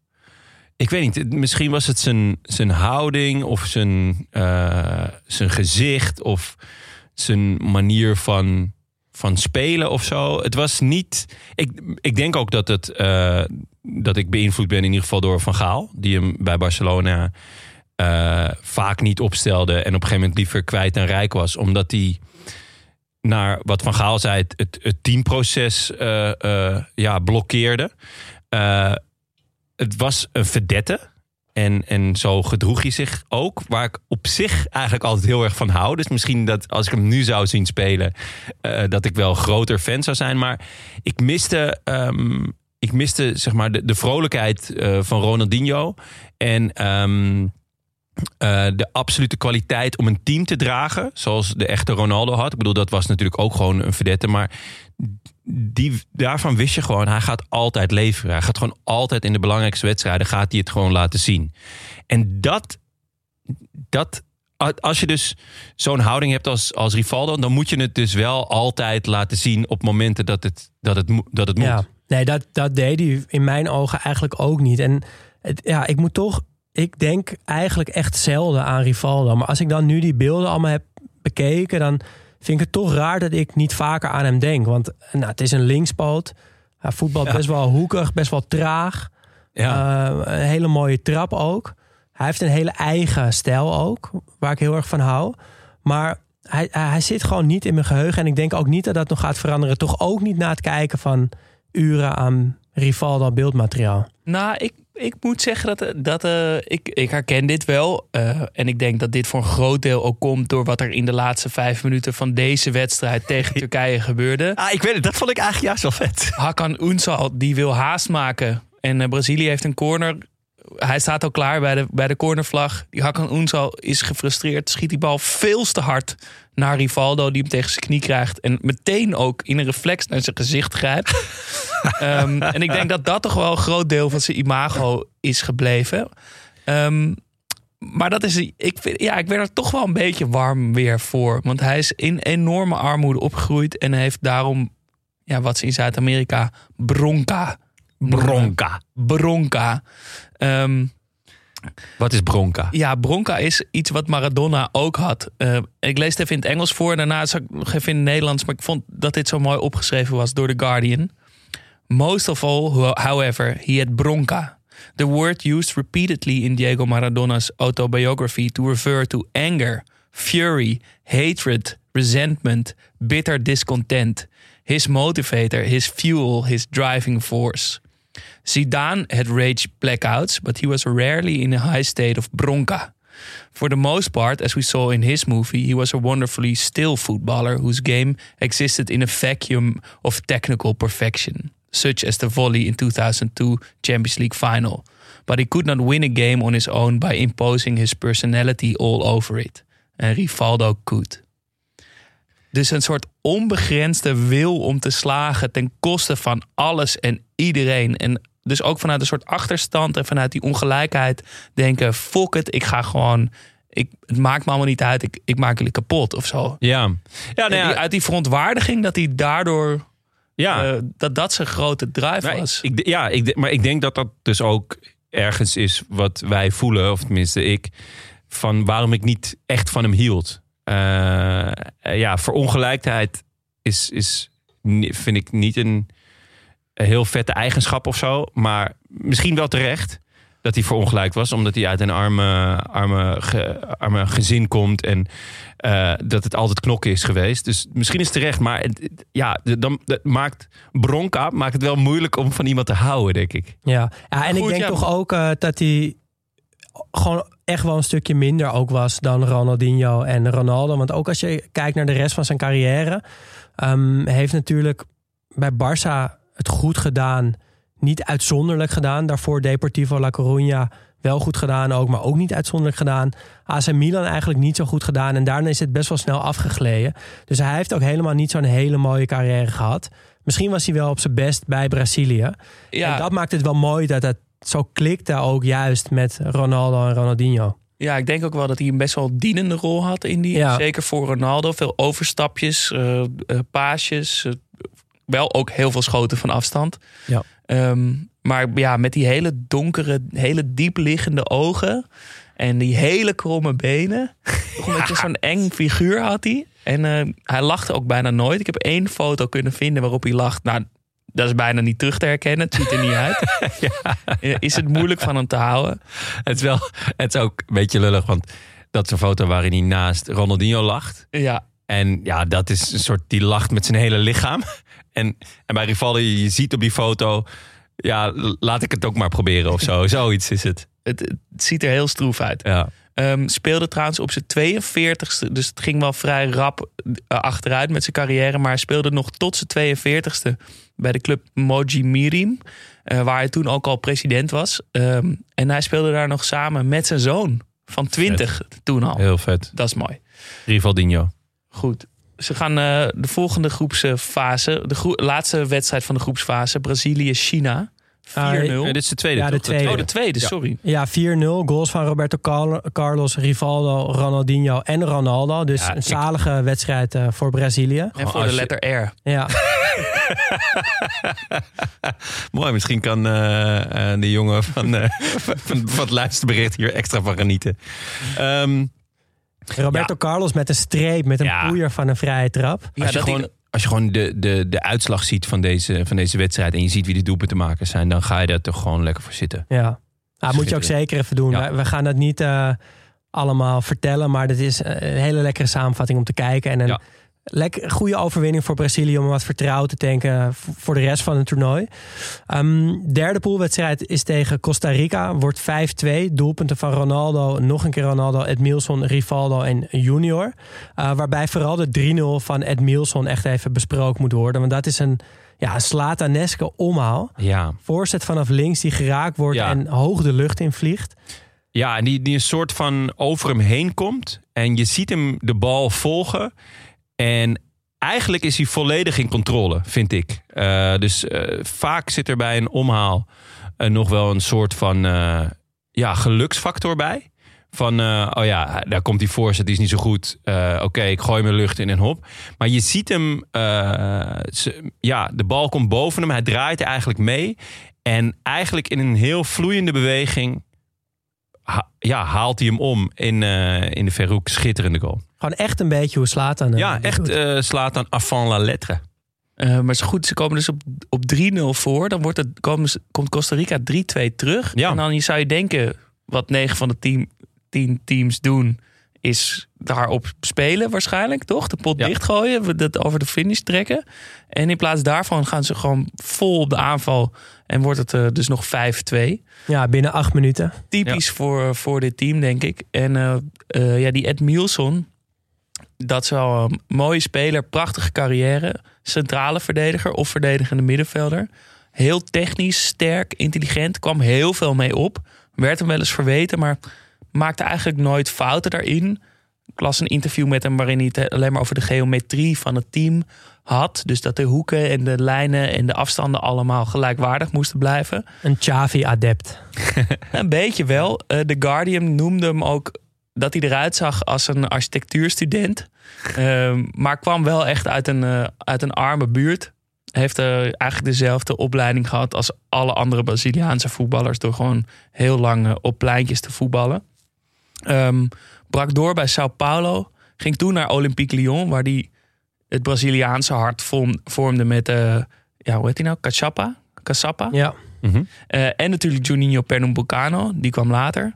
Ik weet niet, misschien was het zijn, zijn houding of zijn, eh, zijn gezicht of zijn manier van, van spelen of zo. Het was niet. Ik, ik denk ook dat, het, eh, dat ik beïnvloed ben in ieder geval door Van Gaal, die hem bij Barcelona eh, vaak niet opstelde en op een gegeven moment liever kwijt dan rijk was, omdat hij naar wat Van Gaal zei, het, het, het teamproces ja, blokkeerde. Het was een verdette. En, en zo gedroeg hij zich ook. Waar ik op zich eigenlijk altijd heel erg van hou. Dus misschien dat als ik hem nu zou zien spelen. eh, dat ik wel groter fan zou zijn. Maar ik miste. ehm, ik miste zeg maar de, de vrolijkheid eh, van Ronaldinho. En ehm, eh, de absolute kwaliteit om een team te dragen. Zoals de echte Ronaldo had. Ik bedoel, dat was natuurlijk ook gewoon een verdette. Maar die, daarvan wist je gewoon, hij gaat altijd leveren. Hij gaat gewoon altijd in de belangrijkste wedstrijden, gaat hij het gewoon laten zien. En dat, dat als je dus zo'n houding hebt als, als Rivaldo, dan moet je het dus wel altijd laten zien op momenten dat het, dat het, dat het moet. Ja, nee, dat, dat deed hij in mijn ogen eigenlijk ook niet. En het, ja, ik moet toch, ik denk eigenlijk echt zelden aan Rivaldo. Maar als ik dan nu die beelden allemaal heb bekeken, dan vind ik het toch raar dat ik niet vaker aan hem denk. Want nou, het is een linkspoot. Hij voetbalt Ja. best wel hoekig, best wel traag. Ja. Uh, een hele mooie trap ook. Hij heeft een hele eigen stijl ook, waar ik heel erg van hou. Maar hij, hij zit gewoon niet in mijn geheugen. En ik denk ook niet dat dat nog gaat veranderen. Toch ook niet na het kijken van uren aan Rivaldo beeldmateriaal. Nou, ik, ik moet zeggen dat, dat eh, ik, ik herken dit wel. Eh, en ik denk dat dit voor een groot deel ook komt door wat er in de laatste vijf minuten van deze wedstrijd tegen Turkije gebeurde. Ah, ik weet het, dat vond ik eigenlijk juist wel vet. Hakan Unsal, die wil haast maken. En eh, Brazilië heeft een corner. Hij staat al klaar bij de, bij de cornervlag. Die Hakan Unsal is gefrustreerd. Schiet die bal veel te hard naar Rivaldo. Die hem tegen zijn knie krijgt. En meteen ook in een reflex naar zijn gezicht grijpt. um, en ik denk dat dat toch wel een groot deel van zijn imago is gebleven. Um, maar dat is, ik, vind, ja, ik werd er toch wel een beetje warm weer voor. Want hij is in enorme armoede opgegroeid. En heeft daarom, ja, wat ze in Zuid-Amerika bronca. Bronca. Bronca. Um, wat is bronca? Ja, bronca is iets wat Maradona ook had. Uh, ik lees het even in het Engels voor. Daarna zag ik nog even in het Nederlands. Maar ik vond dat dit zo mooi opgeschreven was door The Guardian. Most of all, however, he had bronca. The word used repeatedly in Diego Maradona's autobiography to refer to anger, fury, hatred, resentment, bitter discontent. His motivator, his fuel, his driving force. Zidane had rage blackouts, but he was rarely in a high state of bronca. For the most part, as we saw in his movie, he was a wonderfully still footballer whose game existed in a vacuum of technical perfection, such as the volley in 2002 Champions League final. But he could not win a game on his own by imposing his personality all over it. And Rivaldo could. Dus een soort onbegrensde wil om te slagen ten koste van alles en iedereen. En dus ook vanuit een soort achterstand en vanuit die ongelijkheid denken: fuck het, ik ga gewoon. Ik, het maakt me allemaal niet uit, ik, ik maak jullie kapot of zo. Ja. ja, nou ja. Die, uit die verontwaardiging dat hij daardoor. Ja. Uh, dat dat zijn grote drive maar was. Ik, ja, ik, maar ik denk dat dat dus ook ergens is wat wij voelen, of tenminste ik, van waarom ik niet echt van hem hield. Uh, ja, verongelijkheid is, is, vind ik niet een heel vette eigenschap of zo. Maar misschien wel terecht dat hij verongelijkt was. Omdat hij uit een arme, arme, ge, arme gezin komt. En uh, dat het altijd knokken is geweest. Dus misschien is het terecht. Maar het, ja, dan dat maakt Bronca maakt het wel moeilijk om van iemand te houden, denk ik. Ja, ja en Goed, ik denk ja. toch ook uh, dat hij gewoon echt wel een stukje minder ook was dan Ronaldinho en Ronaldo. Want ook als je kijkt naar de rest van zijn carrière, um, heeft natuurlijk bij Barça het goed gedaan. Niet uitzonderlijk gedaan. Daarvoor Deportivo La Coruña wel goed gedaan ook, maar ook niet uitzonderlijk gedaan. AC Milan eigenlijk niet zo goed gedaan. En daarna is het best wel snel afgegleden. Dus hij heeft ook helemaal niet zo'n hele mooie carrière gehad. Misschien was hij wel op zijn best bij Brazilië. Ja. En dat maakt het wel mooi dat het zo klikte ook juist met Ronaldo en Ronaldinho. Ja, ik denk ook wel dat hij een best wel dienende rol had in die. Ja. Zeker voor Ronaldo. Veel overstapjes, uh, uh, paasjes. Uh, wel ook heel veel schoten van afstand. Ja. Um, Maar ja, met die hele donkere, hele diep liggende ogen. En die hele kromme benen. Toch een beetje zo'n eng figuur had hij. En eh, hij lachte ook bijna nooit. Ik heb één foto kunnen vinden waarop hij lacht. Nou, dat is bijna niet terug te herkennen. Het ziet er niet uit. Eh, Is het moeilijk van hem te houden? Het is wel, het is ook een beetje lullig, want dat is een foto waarin hij naast Ronaldinho lacht. Ja, En ja, dat is een soort, die lacht met zijn hele lichaam. En, en bij Rivaldo, je, ziet op die foto, ja, laat ik het ook maar proberen of zo. Zoiets is het. het, het ziet er heel stroef uit. Ja. Ehm, speelde trouwens op zijn 42ste. Dus het ging wel vrij rap eh, achteruit met zijn carrière. Maar hij speelde nog tot zijn 42ste bij de club Moji Mirim. eh, waar hij toen ook al president was. Ehm, en hij speelde daar nog samen met zijn zoon van 20 toen al. Heel vet. Dat is mooi. Rivaldinho. Goed. Ze gaan eh, de volgende groepsfase. De laatste wedstrijd van de groepsfase. Brazilië-China. 4-0. Ah, Ja, dit is de tweede, Ja, de tweede. oh, de tweede, Ja. sorry. Ja, 4-0. Goals van Roberto Car- Carlos, Rivaldo, Ronaldinho en Ronaldo. Dus Ja, een ik- zalige wedstrijd eh, voor Brazilië. En voor de letter R. Ja, Mooi, misschien kan eh, eh, de jongen van, eh, van, van het luisterbericht hier extra van genieten. Ehm, Roberto Carlos met een streep, met een Ja. poeier van een vrije trap. Ja, als, je dat gewoon, als je gewoon de, de, de uitslag ziet van deze, van deze wedstrijd en je ziet wie de doelpunten maken zijn, dan ga je daar toch gewoon lekker voor zitten. Ja, nou, moet je ook zeker even doen. Ja. We, gaan dat niet eh, allemaal vertellen, maar dit is een hele lekkere samenvatting om te kijken. En een Ja. Lekker, goede overwinning voor Brazilië om wat vertrouwen te tanken voor de rest van het toernooi. Ehm, derde poolwedstrijd is tegen Costa Rica, wordt 5-2. Doelpunten van Ronaldo, nog een keer Ronaldo, Edmilson, Rivaldo en Junior. Eh, waarbij vooral de 3-0 van Edmilson echt even besproken moet worden. Want dat is een ja, slataneske omhaal Ja, voorzet vanaf links die geraakt wordt Ja. en hoog de lucht in vliegt. ja en die, die een soort van over hem heen komt en je ziet hem de bal volgen en eigenlijk is hij volledig in controle, vind ik. Eh, dus eh, vaak zit er bij een omhaal eh, nog wel een soort van ja, geluksfactor bij. Van, oh ja, daar komt die voorzet, die is niet zo goed. Oké, ik gooi mijn lucht in en hop. Maar je ziet hem, ja, de bal komt boven hem. Hij draait eigenlijk mee. En eigenlijk in een heel vloeiende beweging ja, haalt hij hem om in, in de verhoek. Schitterende goal. Gewoon echt een beetje hoe Slatan. eh, Ja, echt eh, slaat dan avant la lettre. Eh, maar zo goed, ze komen dus op, op 3-0 voor. Dan wordt het, komen, komt Costa Rica 3-2 terug. Ja. En dan zou je denken, wat 9 van de 10 10 teams doen, is daarop spelen waarschijnlijk, toch? De pot Ja. dichtgooien, we dat over de finish trekken. En in plaats daarvan gaan ze gewoon vol op de aanval. En wordt het dus nog 5-2. Ja, binnen acht minuten. Typisch voor, voor dit team, denk ik. En eh, eh, ja, die Ed Mielson, dat is wel een mooie speler, prachtige carrière. Centrale verdediger of verdedigende middenvelder. Heel technisch, sterk, intelligent, kwam heel veel mee op. Werd hem wel eens verweten, maar maakte eigenlijk nooit fouten daarin. Ik las een interview met hem waarin hij het alleen maar over de geometrie van het team had. Dus dat de hoeken en de lijnen en de afstanden allemaal gelijkwaardig moesten blijven. Een Xavi-adept. Een beetje wel. Eh, The Guardian noemde hem ook dat hij eruit zag als een architectuurstudent. Ehm, maar kwam wel echt uit een, eh, uit een arme buurt. Heeft eh, eigenlijk dezelfde opleiding gehad als alle andere Braziliaanse voetballers. Door gewoon heel lang eh, op pleintjes te voetballen. Ehm, brak door bij Sao Paulo. Ging toen naar Olympique Lyon, waar hij het Braziliaanse hart vorm- vormde met, eh, ja, hoe heet hij nou? Cachapa? Caçapa? Ja. Eh, en natuurlijk Juninho Pernambucano, die kwam later.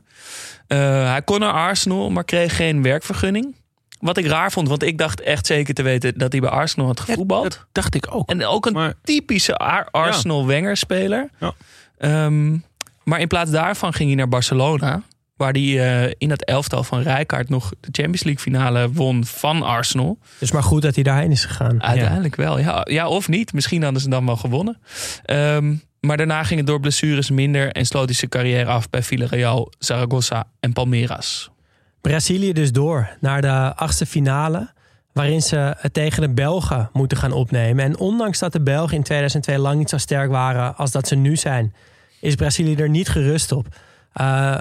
Eh, hij kon naar Arsenal, maar kreeg geen werkvergunning. Wat ik raar vond, want ik dacht echt zeker te weten dat hij bij Arsenal had gevoetbald. Dat dacht ik ook. en ook een maar- typische Ar- Arsenal-Wenger-speler. Ja. Ehm, maar in plaats daarvan ging hij naar Barcelona. Waar hij eh, in dat elftal van Rijkaard nog de Champions League finale won van Arsenal. Dus maar goed dat hij daarheen is gegaan. Uiteindelijk wel. Ja, ja, of niet. Misschien hadden ze dan wel gewonnen. Ehm, maar daarna ging het door blessures minder en sloot hij zijn carrière af bij Villarreal, Zaragoza en Palmeiras. Brazilië dus door naar de achtste finale. Waarin ze het tegen de Belgen moeten gaan opnemen. En ondanks dat de Belgen in 2002 lang niet zo sterk waren als dat ze nu zijn, is Brazilië er niet gerust op. Eh,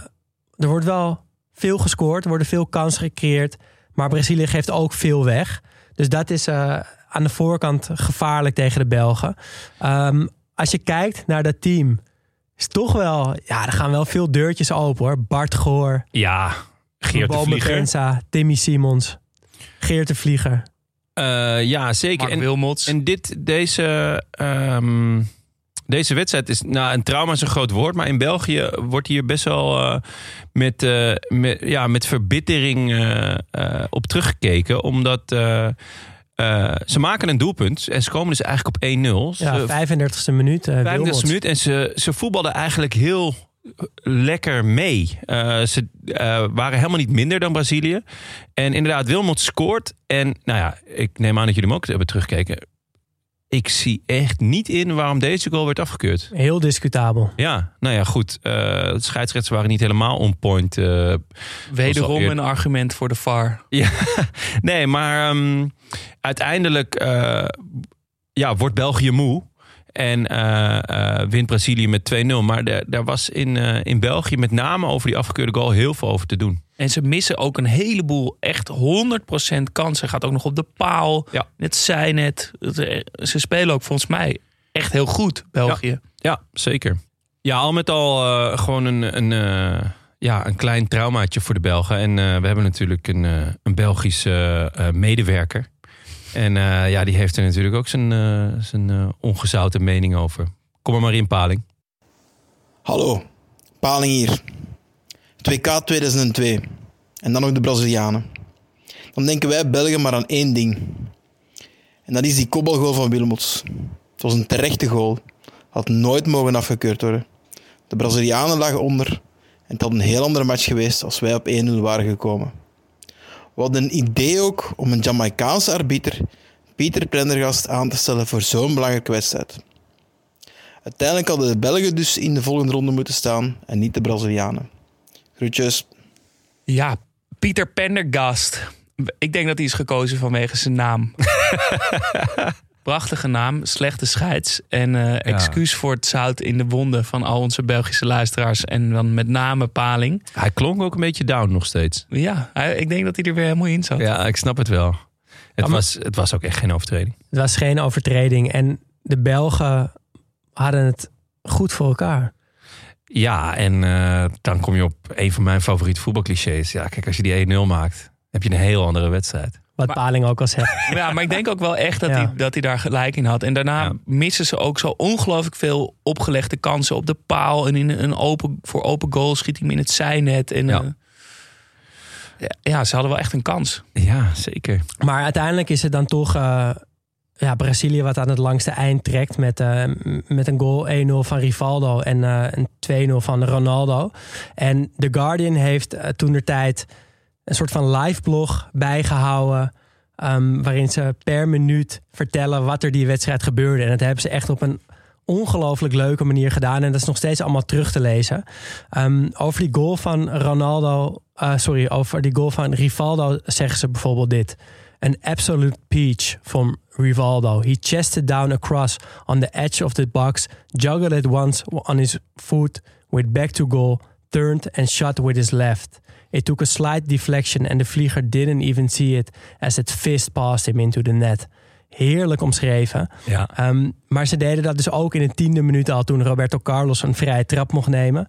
er wordt wel veel gescoord, er worden veel kansen gecreëerd. Maar Brazilië geeft ook veel weg. Dus dat is eh, aan de voorkant gevaarlijk tegen de Belgen. Ehm, als je kijkt naar dat team is toch wel... Ja, er gaan wel veel deurtjes open hoor. Bart Goor, Ja, Geert de Vlieger. Pensa, Timmy Simons, Geert de Vlieger. Eh, ja, zeker. Mark En, Wilmots. en dit, deze, ehm, deze wedstrijd is... Nou, een trauma is een groot woord. Maar in België wordt hier best wel eh, met, eh, met, ja, met verbittering op teruggekeken. Omdat... eh, eh, ze maken een doelpunt en ze komen dus eigenlijk op 1-0. Ze- Ja, 35e minuut. eh 35 Wilmots. minuut en ze, ze voetbalden eigenlijk heel lekker mee. Eh, ze eh, waren helemaal niet minder dan Brazilië. En inderdaad, Wilmot scoort. En nou ja, ik neem aan dat jullie hem ook hebben teruggekeken. Ik zie echt niet in waarom deze goal werd afgekeurd. Heel discutabel. Ja, nou ja, goed. eh, de scheidsrechters waren niet helemaal on point. eh, Wederom een argument voor de VAR. ja, nee, maar ehm, uiteindelijk eh, ja, wordt België moe. En eh, eh, wint Brazilië met 2-0. Maar daar was in, eh, in België met name over die afgekeurde goal heel veel over te doen. En ze missen ook een heleboel, echt 100% kansen. Gaat ook nog op de paal. Ja. Het zijn het. Ze spelen ook volgens mij echt heel goed, België. Ja, zeker. Ja, al met al eh, gewoon een, een, eh, ja, een klein traumaatje voor de Belgen. En eh, we hebben natuurlijk een, eh, een Belgische eh, medewerker. En eh, ja, die heeft er natuurlijk ook zijn, eh, zijn eh, ongezouten mening over. Kom er maar in, Paling. Hallo, Paling hier. 2K 2002. En dan nog de Brazilianen. Dan denken wij Belgen maar aan één ding. En dat is die kopbalgoal van Wilmots. Het was een terechte goal. Had nooit mogen afgekeurd worden. De Brazilianen lagen onder. En het had een heel andere match geweest als wij op 1-0 waren gekomen. Hadden een idee ook om een Jamaicaanse arbiter, Pieter Prendergast, aan te stellen voor zo'n belangrijke wedstrijd. Uiteindelijk hadden de Belgen dus in de volgende ronde moeten staan en niet de Brazilianen. Groetjes. Ja, Pieter Pendergast. Ik denk dat hij is gekozen vanwege zijn naam. Prachtige naam, slechte scheids. En eh, excuus voor het zout in de wonden van al onze Belgische luisteraars. En dan met name Paling. Hij klonk ook een beetje down nog steeds. Ja, hij- ik denk dat hij er weer helemaal in zat. Ja, ik snap het wel. Het, maar- was, het was ook echt geen overtreding. Het was geen overtreding. En de Belgen hadden het goed voor elkaar. Ja, en eh, dan kom je op een van mijn favoriete voetbalclichés. Ja, kijk, als je die 1-0 maakt, heb je een heel andere wedstrijd. Wat Maar- Paling ook al zegt. Ja, maar ik denk ook wel echt dat, Ja. hij, dat hij daar gelijk in had. En daarna Ja. missen ze ook zo ongelooflijk veel opgelegde kansen op de paal. En in een open, voor open goal schiet hij hem in het zijnet. En, Ja. eh, ja, ja, ze hadden wel echt een kans. Ja, zeker. Maar uiteindelijk is het dan toch eh, ja, Brazilië wat aan het langste eind trekt. Met, eh, met een goal 1-0 van Rivaldo en eh, een 2-0 van Ronaldo. En The Guardian heeft toen de tijd een soort van live blog bijgehouden. ehm, waarin ze per minuut vertellen wat er die wedstrijd gebeurde. En dat hebben ze echt op een ongelooflijk leuke manier gedaan. En dat is nog steeds allemaal terug te lezen. Ehm, over die goal van Ronaldo, eh, sorry, over die goal van Rivaldo zeggen ze bijvoorbeeld dit. An absolute peach from Rivaldo. He chested down across on the edge of the box, juggled it once on his foot, with back to goal, turned and shot with his left. It took a slight deflection and the vlieger didn't even see it as it fist passed him into the net. Heerlijk omschreven. Ja. Ehm, maar ze deden dat dus ook in de tiende minuut al toen Roberto Carlos een vrije trap mocht nemen.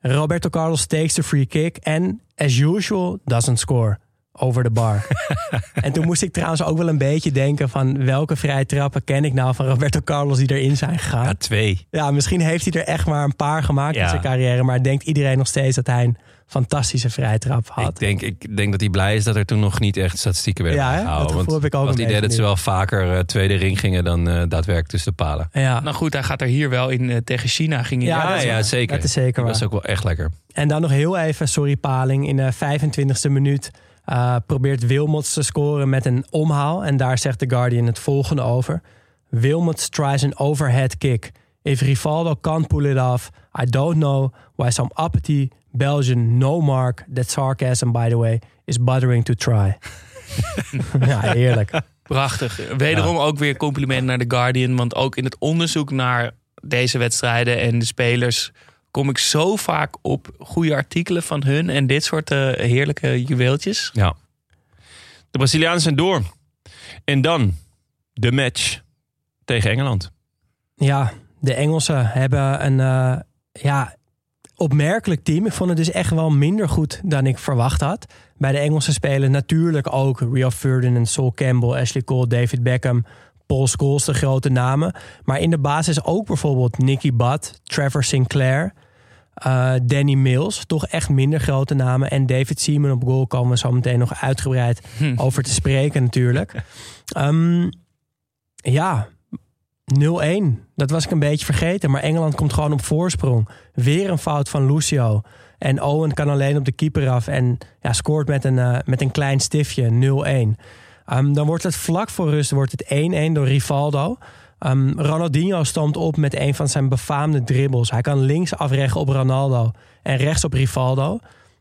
Roberto Carlos takes the free kick en, as usual, doesn't score. Over de bar. en toen moest ik trouwens ook wel een beetje denken van welke vrije trappen ken ik nou van Roberto Carlos die erin zijn gegaan. Ja, twee. Ja, misschien heeft hij er echt maar een paar gemaakt in zijn carrière. Maar denkt iedereen nog steeds dat hij een fantastische vrije trap Ik had. denk, ik denk dat hij blij is dat er toen nog niet echt statistieken werden Ja, gehouden. Dat gevoel want heb ik ook want een die beetje deden het nu. ze wel vaker eh, tweede ring gingen dan eh, daadwerkelijk tussen de palen. Ja, Nou goed, hij gaat er hier wel in. eh, tegen China ging hij Ja, dat ja, zeker. dat is zeker Dat was ook wel echt lekker. En dan nog heel even, sorry Paling, in de 25e minuut eh, probeert Wilmots te scoren met een omhaal. En daar zegt The Guardian het volgende over. Wilmots tries an overhead kick. If Rivaldo can't pull it off, I don't know why some uppity Belgian no mark, that sarcasm by the way, is bothering to try. ja, heerlijk. Prachtig. Wederom ook weer compliment naar The Guardian. Want ook in het onderzoek naar deze wedstrijden en de spelers... kom ik zo vaak op goede artikelen van hun... en dit soort eh, heerlijke juweeltjes. Ja. De Brazilianen zijn door. En dan de match tegen Engeland. Ja, de Engelsen hebben een, eh, ja, opmerkelijk team. Ik vond het dus echt wel minder goed dan ik verwacht had. Bij de Engelse spelen natuurlijk ook Rio Ferdinand, Sol Campbell, Ashley Cole, David Beckham, Paul Scholes, de grote namen. Maar in de basis ook bijvoorbeeld Nicky Butt, Trevor Sinclair, eh, Danny Mills. Toch echt minder grote namen. En David Seaman op goal komen we zo meteen nog uitgebreid over te spreken natuurlijk. Ehm, ja, 0-1. Dat was ik een beetje vergeten. Maar Engeland komt gewoon op voorsprong. Weer een fout van Lucio. En Owen kan alleen op de keeper af. En ja, scoort met een, eh, met een klein stiftje. 0-1. Ehm, dan wordt het vlak voor rust wordt het 1-1 door Rivaldo. Ehm, Ronaldinho stond op met een van zijn befaamde dribbles. Hij kan links afreggen op Ronaldo en rechts op Rivaldo.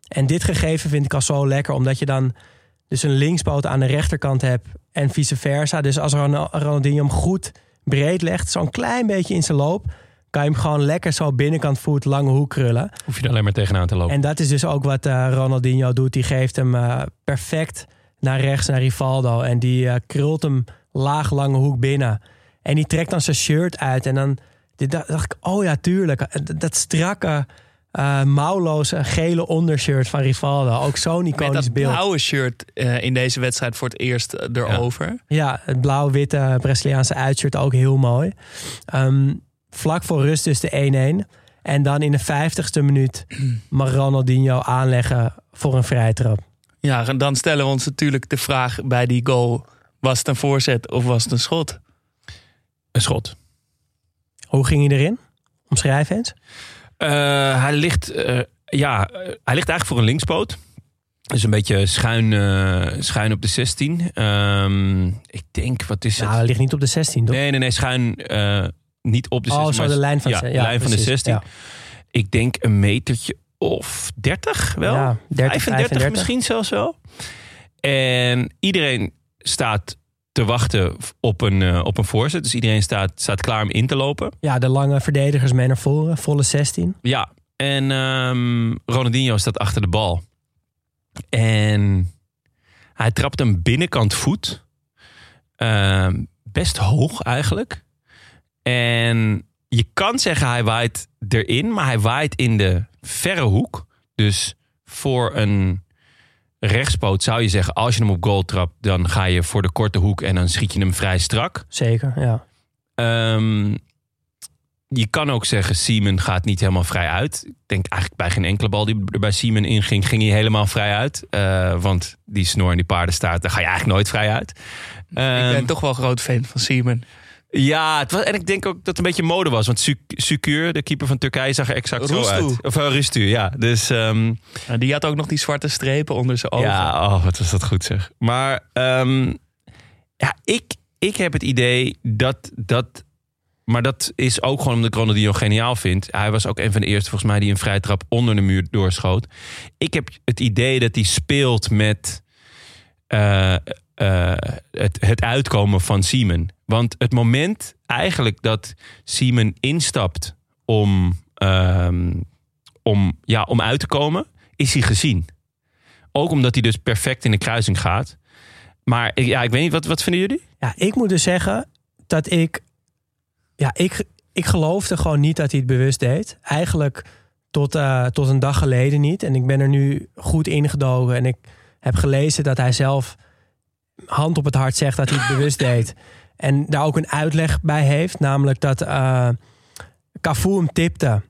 En dit gegeven vind ik al zo lekker, omdat je dan dus een linkspoot aan de rechterkant hebt en vice versa. Dus als Ron- Ronaldinho hem goed breed legt, zo'n klein beetje in zijn loop, kan je hem gewoon lekker zo binnenkant voet lange hoek krullen. Hoef je er alleen maar tegenaan te lopen. En dat is dus ook wat eh, Ronaldinho doet. Die geeft hem eh, perfect naar rechts, naar Rivaldo. En die eh, krult hem laag, lange hoek binnen. En die trekt dan zijn shirt uit. En dan dacht ik, oh ja, tuurlijk. Eh, Dat, dat strakke, eh mouwloze, gele ondershirt van Rivaldo. Ook zo'n Met iconisch dat beeld. blauwe shirt eh, in deze wedstrijd voor het eerst erover. Ja, het blauw-witte Braziliaanse uitshirt ook heel mooi. Ehm, vlak voor rust dus de 1-1. En dan in de 50ste minuut mag Ronaldinho aanleggen voor een vrije trap. Ja, en dan stellen we ons natuurlijk de vraag bij die goal: was het een voorzet of was het een schot? Een schot. Hoe ging hij erin? Omschrijf eens. Eh, hij, ligt, eh, ja, eh, hij ligt eigenlijk voor een linkspoot. Dus een beetje schuin, schuin op de 16. Ehm, ik denk, wat is het? Hij ligt niet op de 16, toch? Nee, nee, nee, schuin niet op de Oh, 16. zo maar de lijn van ja, de- ja, lijn van de precies, 16. ja. Ik denk een metertje of 30 wel. Ja, 30, 35 35. misschien zelfs wel. En iedereen staat te wachten op een, eh, op een voorzet. Dus iedereen staat, staat klaar om in te lopen. Ja, de lange verdedigers mee naar voren. Volle 16. Ja, en ehm Ronaldinho staat achter de bal. En hij trapt een binnenkant voet. Ehm, best hoog eigenlijk. En je kan zeggen hij waait erin, maar hij waait in de verre hoek. Dus voor een rechtspoot zou je zeggen... als je hem op goal trapt, dan ga je voor de korte hoek... en dan schiet je hem vrij strak. Zeker, ja. Ehm, je kan ook zeggen, Siemen gaat niet helemaal vrij uit. Ik denk eigenlijk bij geen enkele bal die er bij Siemen inging, ging hij helemaal vrij uit. Eh, want die snor en die paardenstaart, daar ga je eigenlijk nooit vrij uit. ik Ehm, ben toch wel groot fan van Siemen. Ja, het was, en ik denk ook dat het een beetje mode was. Want Su- Sukur, de keeper van Turkije, zag er exact zo uit. Of uh, Rustu, ja. Dus ehm, Ja, die had ook nog die zwarte strepen onder zijn ogen. ja, oh, wat was dat goed zeg. Maar ehm, ja, ik, ik heb het idee dat dat... Maar dat is ook gewoon omdat ik Ronaldinho geniaal vind. Hij was ook een van de eerste volgens mij die een vrije trap onder de muur doorschoot. Ik heb het idee dat hij speelt met eh, eh, het, het uitkomen van Siemen. Want het moment eigenlijk dat Siemen instapt om, ehm, om, ja, om uit te komen, is hij gezien. Ook omdat hij dus perfect in de kruising gaat. Maar ja, ik weet niet, wat, wat vinden jullie? Ja, ik moet dus zeggen dat ik... Ja, ik, ik geloofde gewoon niet dat hij het bewust deed. Eigenlijk tot, eh, tot een dag geleden niet. En ik ben er nu goed ingedogen. En ik heb gelezen dat hij zelf hand op het hart zegt dat hij het bewust deed. En daar ook een uitleg bij heeft. Namelijk dat eh Cafu hem tipte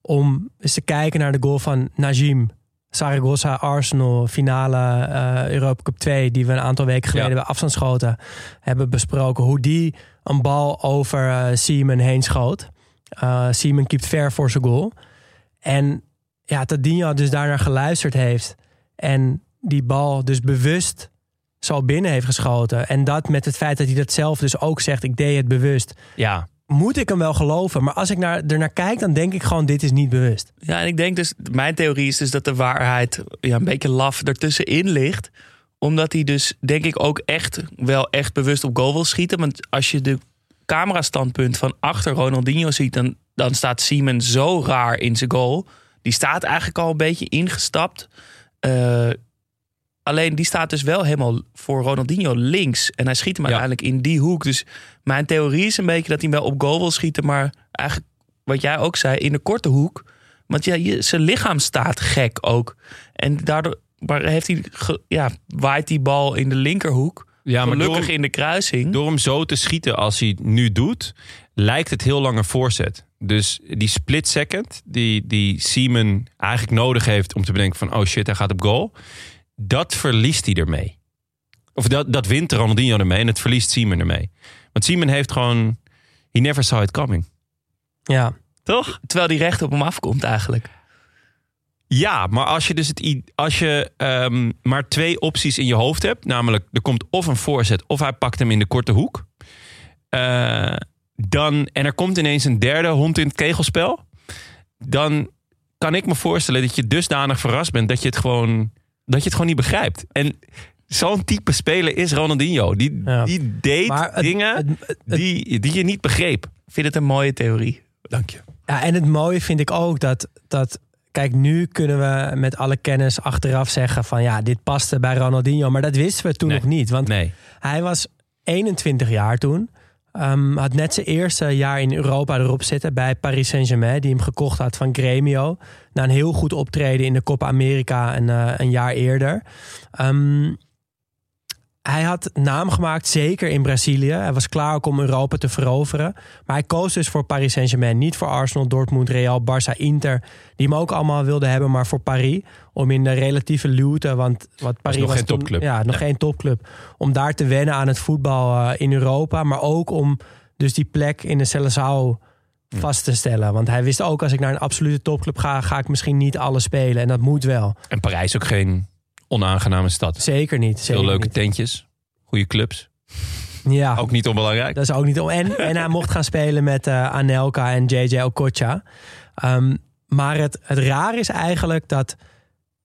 om eens te kijken naar de goal van Najim. Zaragoza Arsenal finale eh Europa Cup 2 die we een aantal weken geleden Ja. bij afstandsschoten hebben besproken. Hoe die een bal over eh Siemen heen schoot. Eh Siemen keept ver voor zijn goal. En ja, Tadinho dus daarnaar geluisterd heeft. En die bal dus bewust zo binnen heeft geschoten. En dat met het feit dat hij dat zelf dus ook zegt. Ik deed het bewust. Ja, Moet ik hem wel geloven. Maar als ik naar, ernaar kijk, dan denk ik gewoon dit is niet bewust. Ja, en ik denk dus, mijn theorie is dus dat de waarheid ja, een beetje laf ertussenin ligt. Omdat hij dus, denk ik, ook echt wel echt bewust op goal wil schieten. Want als je de camerastandpunt van achter Ronaldinho ziet, dan, dan staat Siemen zo raar in zijn goal. Die staat eigenlijk al een beetje ingestapt. Eh, alleen die staat dus wel helemaal voor Ronaldinho links. En hij schiet hem uiteindelijk in die hoek. Dus mijn theorie is een beetje dat hij wel op goal wil schieten, maar eigenlijk wat jij ook zei, in de korte hoek. Want ja, je, zijn lichaam staat gek ook. En daardoor maar heeft hij, ge- ja, waait die bal in de linkerhoek. Ja, maar Gelukkig in de kruising. door hem zo te schieten als hij nu doet, lijkt het heel lang een voorzet. Dus die split second die, die eigenlijk nodig heeft om te bedenken van oh shit, hij gaat op goal. Dat verliest hij ermee. Of dat, dat wint Ronaldinho ermee en het verliest Seaman ermee. Want Seaman heeft gewoon, he never saw it coming. Ja, Toch? Terwijl die recht op hem afkomt eigenlijk. Ja, maar als je dus het als je ehm, maar twee opties in je hoofd hebt, namelijk er komt of een voorzet of hij pakt hem in de korte hoek, eh, dan en er komt ineens een derde hond in het kegelspel, dan kan ik me voorstellen dat je dusdanig verrast bent dat je het gewoon dat je het gewoon niet begrijpt. En zo'n type speler is Ronaldinho. Die, Ja. die deed het- dingen het- het- die, die je niet begreep. Ik vind het een mooie theorie. Dank je. Ja, en het mooie vind ik ook dat, dat. Kijk, nu kunnen we met alle kennis achteraf zeggen van ja, dit paste bij Ronaldinho. Maar dat wisten we toen Nee. nog niet. Want Nee. hij was 21 jaar toen. Ehm, had net zijn eerste jaar in Europa erop zitten bij Paris Saint-Germain, die hem gekocht had van Gremio. Na een heel goed optreden in de Copa America een, eh, een jaar eerder. Ehm, hij had naam gemaakt, zeker in Brazilië. Hij was klaar ook om Europa te veroveren. Maar hij koos dus voor Paris Saint-Germain. Niet voor Arsenal, Dortmund, Real, Barça, Inter. Die hem ook allemaal wilden hebben, maar voor Paris. Om in de relatieve luwte, want wat Paris nog was geen toen- topclub. Ja, nog Nee. geen topclub. Om daar te wennen aan het voetbal eh, in Europa. Maar ook om dus die plek in de Seleção vast te stellen. Want hij wist ook, als ik naar een absolute topclub ga... ga ik misschien niet alles spelen. En dat moet wel. En Parijs ook geen onaangename stad. Zeker niet. Zeker Heel leuke niet. tentjes, goede clubs. Ja. Ook niet onbelangrijk. Dat is ook niet om. En, en hij mocht gaan spelen met eh, Anelka en JJ Okocha. Ehm, maar het, het raar is eigenlijk dat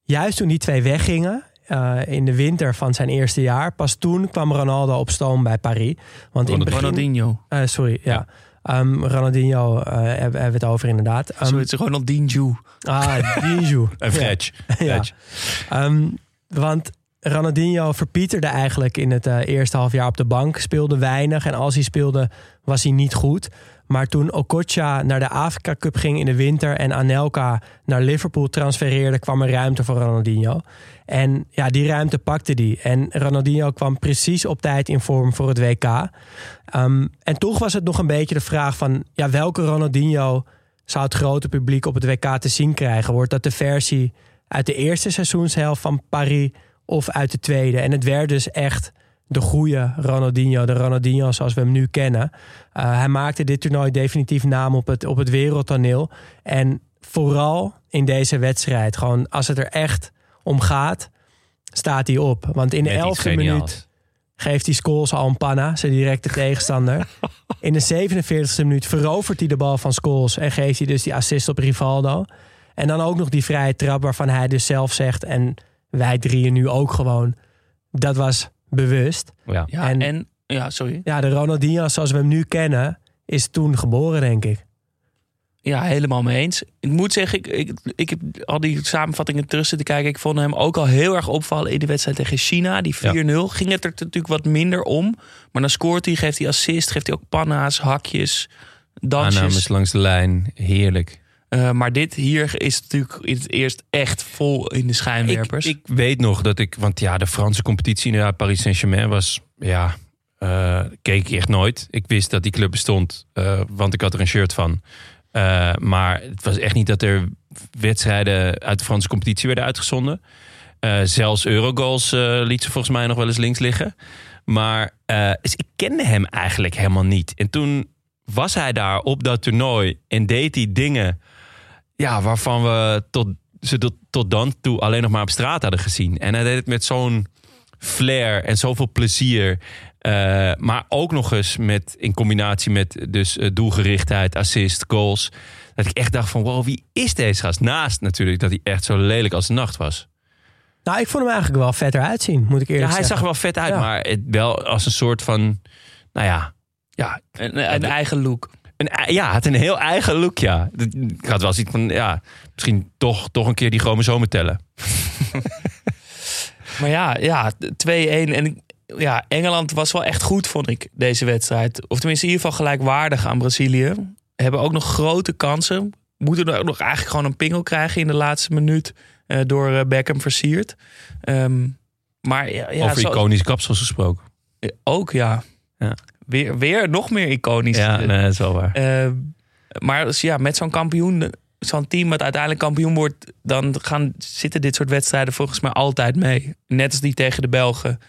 juist toen die twee weggingen. eh, in de winter van zijn eerste jaar. Pas toen kwam Ronaldo op stoom bij Paris. Want in begin, Ronaldinho. eh, sorry, ja. Ehm, Ronaldinho eh, hebben, we het over inderdaad. Ehm, Zo, is Ronaldinho. ah, Dinju. En Fredge. Ja. Ehm, want Ronaldinho verpieterde eigenlijk in het eh, eerste half jaar op de bank. Speelde weinig en als hij speelde was hij niet goed. Maar toen Okocha naar de Afrika Cup ging in de winter... en Anelka naar Liverpool transfereerde... kwam er ruimte voor Ronaldinho. En ja, die ruimte pakte hij. En Ronaldinho kwam precies op tijd in vorm voor het WK. Ehm, en toch was het nog een beetje de vraag van... Ja, welke Ronaldinho zou het grote publiek op het WK te zien krijgen? Wordt dat de versie uit de eerste seizoenshelft van Paris of uit de tweede? En het werd dus echt de goede Ronaldinho, de Ronaldinho zoals we hem nu kennen. Uh, hij maakte dit toernooi definitief naam op het, op het wereldtoneel. En vooral in deze wedstrijd, gewoon als het er echt om gaat, staat hij op. Want in de elfde minuut geeft hij Scholes al een panna, zijn directe tegenstander. In de 47e minuut verovert hij de bal van Scholes en geeft hij dus die assist op Rivaldo. En dan ook nog die vrije trap waarvan hij dus zelf zegt, en wij drieën nu ook gewoon, dat was bewust. Ja. Ja, En- en, ja, sorry. Ja, de Ronaldinho zoals we hem nu kennen, is toen geboren, denk ik. Ja, helemaal mee eens. Ik moet zeggen, ik, ik, ik heb al die samenvattingen terug zitten kijken. Ik vond hem ook al heel erg opvallen in de wedstrijd tegen China. Die 4-0. Ging het er natuurlijk wat minder om. Maar dan scoort hij, geeft hij assist, geeft hij ook panna's, hakjes, dansjes. Aannames langs de lijn. Heerlijk. Eh, maar dit hier is natuurlijk in het eerst echt vol in de Ik, schijnwerpers. ik weet nog dat ik... Want ja, de Franse competitie inderdaad, Paris Saint-Germain was... Ja, eh, keek ik echt nooit. Ik wist dat die club bestond, eh, want ik had er een shirt van. Maar het was echt niet dat er wedstrijden uit de Franse competitie werden uitgezonden. Zelfs Eurogoals liet ze volgens mij nog wel eens links liggen. Maar dus ik kende hem eigenlijk helemaal niet. En toen was hij daar op dat toernooi en deed hij dingen ja, waarvan we tot, ze tot, tot dan toe alleen nog maar op straat hadden gezien. En hij deed het met zo'n flair en zoveel plezier. Eh, maar ook nog eens met, in combinatie met dus eh, doelgerichtheid, assist, goals. Dat ik echt dacht van, wow, wie is deze gast? Naast natuurlijk dat hij echt zo lelijk als de nacht was. Nou, ik vond hem eigenlijk wel vetter uitzien, moet ik eerlijk Ja, hij zeggen. zag er wel vet uit, Ja. maar het wel als een soort van, nou ja, ja, een, een eigen look. Een, ja, het had een heel eigen look, ja. Ik had wel zoiets van, ja, misschien toch, toch een keer die chromosomen tellen. Maar ja, ja 2-1. En ja, Engeland was wel echt goed, vond ik, deze wedstrijd. Of tenminste in ieder geval gelijkwaardig aan Brazilië. hebben ook nog grote kansen. Moeten er ook nog eigenlijk gewoon een pingel krijgen in de laatste minuut. eh, door eh, Beckham versierd. Ehm, maar ja, ja Over iconische kapsels gesproken. ook ja. Ja. Weer, weer nog meer iconisch. Ja, nee, dat is wel waar. Eh, maar dus ja, met zo'n kampioen, zo'n team dat uiteindelijk kampioen wordt, dan gaan, zitten dit soort wedstrijden volgens mij altijd mee. Net als die tegen de Belgen,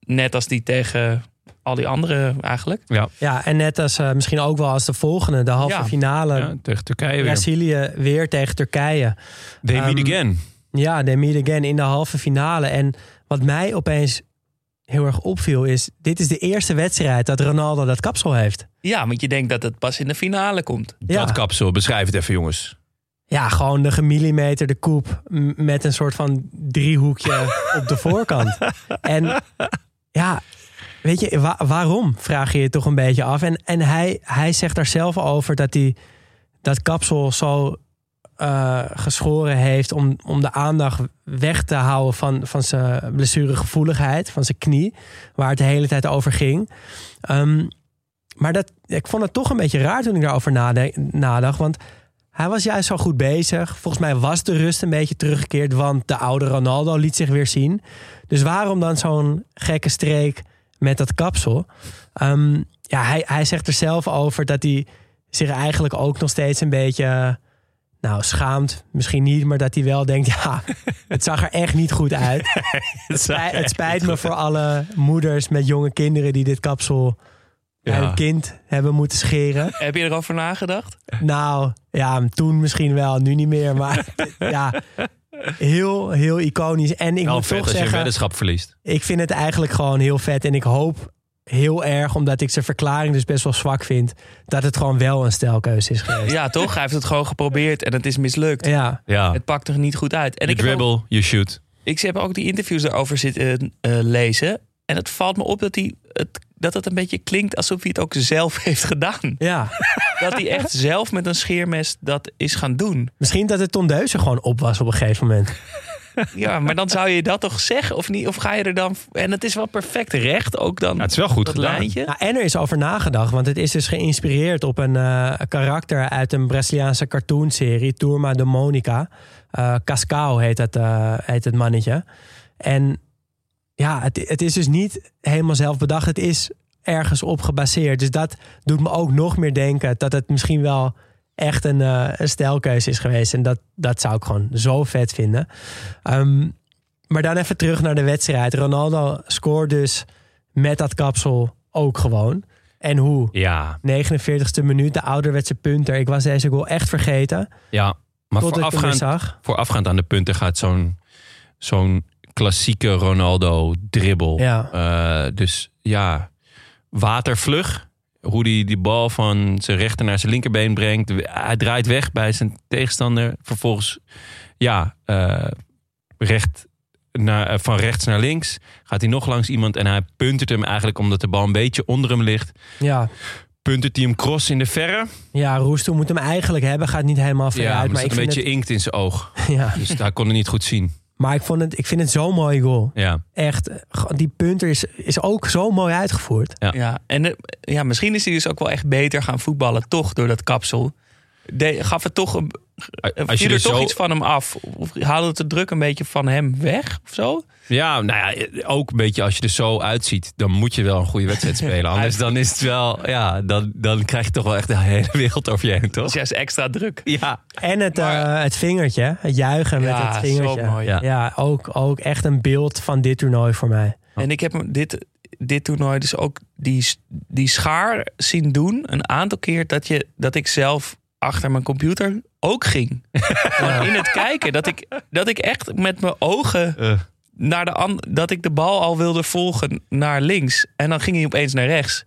net als die tegen al die anderen eigenlijk. Ja, Ja, en net als eh, misschien ook wel als de volgende, de halve Ja. finale. ja tegen Turkije weer. Brazilië weer tegen Turkije. They meet Ehm, again. Ja, they meet again in de halve finale. En wat mij opeens heel erg opviel is... dit is de eerste wedstrijd dat Ronaldo dat kapsel heeft. Ja, want je denkt dat het pas in de finale komt. Ja, Dat kapsel, beschrijf het even jongens. ja gewoon de gemillimeterde koep... m- met een soort van driehoekje op de voorkant. En ja, weet je, wa- waarom? Vraag je je toch een beetje af. En, en hij, hij zegt daar zelf over dat hij dat kapsel zo eh, geschoren heeft... Om, om de aandacht weg te houden van, van zijn blessuregevoeligheid, van zijn knie, waar het de hele tijd over ging. Ehm, maar dat, ik vond het toch een beetje raar toen ik daarover nadacht. Want hij was juist zo goed bezig. Volgens mij was de rust een beetje teruggekeerd, want de oude Ronaldo liet zich weer zien. Dus waarom dan zo'n gekke streek met dat kapsel? Ehm, ja, hij, hij zegt er zelf over dat hij zich eigenlijk ook nog steeds een beetje. Nou, schaamt misschien niet, maar dat hij wel denkt: ja, het zag er echt niet goed uit. Het spijt, het spijt me voor alle moeders met jonge kinderen die dit kapsel bij Ja. hun kind hebben moeten scheren. Heb je erover nagedacht? Nou, ja, toen misschien wel, nu niet meer. Maar ja, heel, heel iconisch. En ik Wel moet vet toch als je een zeggen, weddenschap verliest. ik vind het eigenlijk gewoon heel vet. En ik hoop heel erg, omdat ik zijn verklaring dus best wel zwak vind, dat het gewoon wel een stijlkeuze is geweest. Ja, toch? Hij heeft het gewoon geprobeerd en het is mislukt. Ja, Ja, Het pakt er niet goed uit. En you ik ook, dribble, you shoot. ik heb ook die interviews daarover zitten eh, lezen. En het valt me op dat, hij het, dat het een beetje klinkt alsof hij het ook zelf heeft gedaan. ja. Dat hij echt zelf met een scheermes dat is gaan doen. Misschien dat het tondeuze gewoon op was op een gegeven moment. Ja, maar dan zou je dat toch zeggen of niet? Of ga je er dan... En het is wel perfect recht ook dan. Ja, het is wel goed gedaan. Ja, en er is over nagedacht, want het is dus geïnspireerd op een eh, karakter uit een Braziliaanse cartoonserie, Turma de Monica. Eh Cascao heet het, eh, heet het mannetje. En ja, het, het is dus niet helemaal zelf bedacht, het is ergens op gebaseerd. Dus dat doet me ook nog meer denken dat het misschien wel echt een, een stijlkeuze is geweest. En dat, dat zou ik gewoon zo vet vinden. Ehm, maar dan even terug naar de wedstrijd. Ronaldo scoort dus met dat kapsel ook gewoon. En hoe? Ja, 49ste minuut, de ouderwetse punter. Ik was deze goal echt vergeten. ja. Maar voorafgaand, zag. voorafgaand aan de punten gaat zo'n zo'n klassieke Ronaldo dribbel. Ja. Eh, dus ja, watervlug. Hoe hij die bal van zijn rechter naar zijn linkerbeen brengt. Hij draait weg bij zijn tegenstander. Vervolgens, ja, eh, recht naar, eh, van rechts naar links. Gaat hij nog langs iemand en hij puntert hem eigenlijk omdat de bal een beetje onder hem ligt. Ja, Puntert hij hem cross in de verre. ja Roestoe moet hem eigenlijk hebben. Gaat niet helemaal Ja, vooruit. maar maar, zit ik een beetje inkt in zijn oog. ja, Dus hij kon het niet goed zien. Maar ik, vond het, ik vind het zo'n mooie goal. Ja, Echt, eh, die punter is, is ook zo mooi uitgevoerd. Ja. Ja, en eh, ja, misschien is hij dus ook wel echt beter gaan voetballen, toch, door dat kapsel. De, gaf het toch een, als je er er toch zo... iets van hem af? Of haalde het de druk een beetje van hem weg of zo? Ja, nou ja, ook een beetje als je er zo uitziet, dan moet je wel een goede wedstrijd spelen. Anders dan is het wel, ja, dan, dan krijg je toch wel echt de hele wereld over je heen, toch? is juist extra druk. Ja, En het, Maar- eh, het vingertje, het juichen met Ja, het vingertje. zo mooi. Ja. Ja, ook, ook echt een beeld van dit toernooi voor mij. En ik heb dit, dit toernooi dus ook die, die schaar zien doen. Een aantal keer dat, je, dat ik zelf achter mijn computer ook ging. Gewoon In het kijken. Dat ik, dat ik echt met mijn ogen Eh. naar de an- dat ik de bal al wilde volgen naar links. En dan ging hij opeens naar rechts.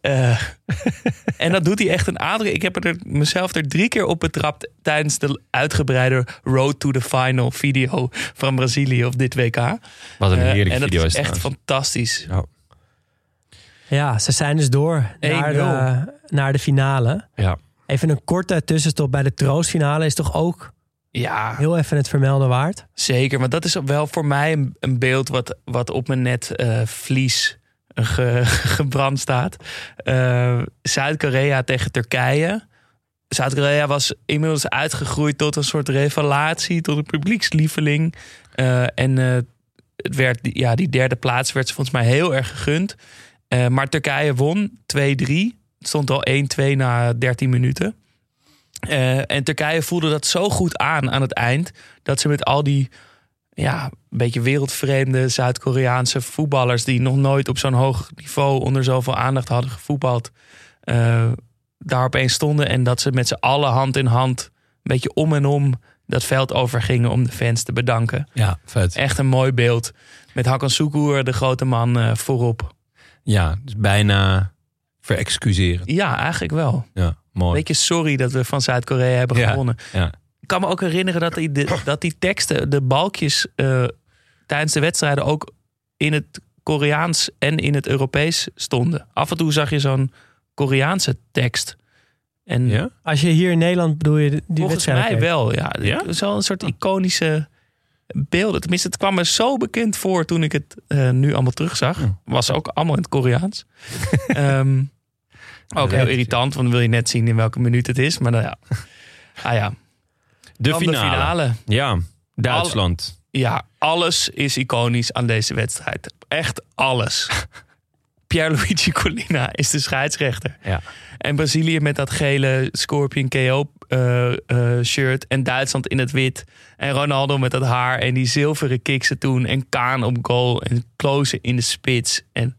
Eh, en dat doet hij echt een keer. Ik heb er mezelf er drie keer op betrapt tijdens de uitgebreide Road to the Final video van Brazilië op dit WK. wat een Eh, heerlijke en dat video is echt fantastisch. Ja, ze zijn dus door naar 1-0. de, naar de finale. Ja. Even een korte tussenstop bij de troostfinale is toch ook Ja, heel even het vermelden waard. zeker. Want dat is wel voor mij een, een beeld wat, wat op mijn net eh, vlies ge- gebrand staat. Eh, Zuid-Korea tegen Turkije. Zuid-Korea was inmiddels uitgegroeid tot een soort revelatie, tot een publiekslieveling. Eh, en eh, het werd, ja, die derde plaats werd ze volgens mij heel erg gegund. Eh, maar Turkije won 2-3. Stond al 1-2 na 13 minuten. Eh, en Turkije voelde dat zo goed aan aan het eind. Dat ze met al die ja, een beetje wereldvreemde Zuid-Koreaanse voetballers. die nog nooit op zo'n hoog niveau onder zoveel aandacht hadden gevoetbald. eh, daar opeens stonden. En dat ze met z'n allen hand in hand. een beetje om en om dat veld overgingen om de fans te bedanken. Ja, vet. Echt een mooi beeld. Met Hakan Sukur, de grote man, eh, voorop. Ja, dus bijna verexcuseren. Ja, eigenlijk wel. Ja, mooi. Beetje sorry dat we van Zuid-Korea hebben Ja. gewonnen. Ja. Ik kan me ook herinneren dat die, de- dat die teksten, de balkjes eh, tijdens de wedstrijden ook in het Koreaans en in het Europees stonden. Af en toe zag je zo'n Koreaanse tekst. En Ja? Als je hier in Nederland bedoel je die volgens wedstrijd mij keek? wel. Ja, Ja? Het is wel een soort iconische beelden. Tenminste, het kwam me zo bekend voor toen ik het eh, nu allemaal terugzag. Was ook allemaal in het Koreaans. Ehm, ook heel irritant, want dan wil je net zien in welke minuut het is. Maar nou ja. Ah ja, De Dan finale. de finale. Ja, Duitsland. Ja, alles is iconisch aan deze wedstrijd. Echt alles. Pierluigi Collina is de scheidsrechter. Ja. En Brazilië met dat gele Scorpion KO eh, eh, shirt. En Duitsland in het wit. En Ronaldo met dat haar. En die zilveren kiksen toen. En Kaan op goal. En Klose in de spits. En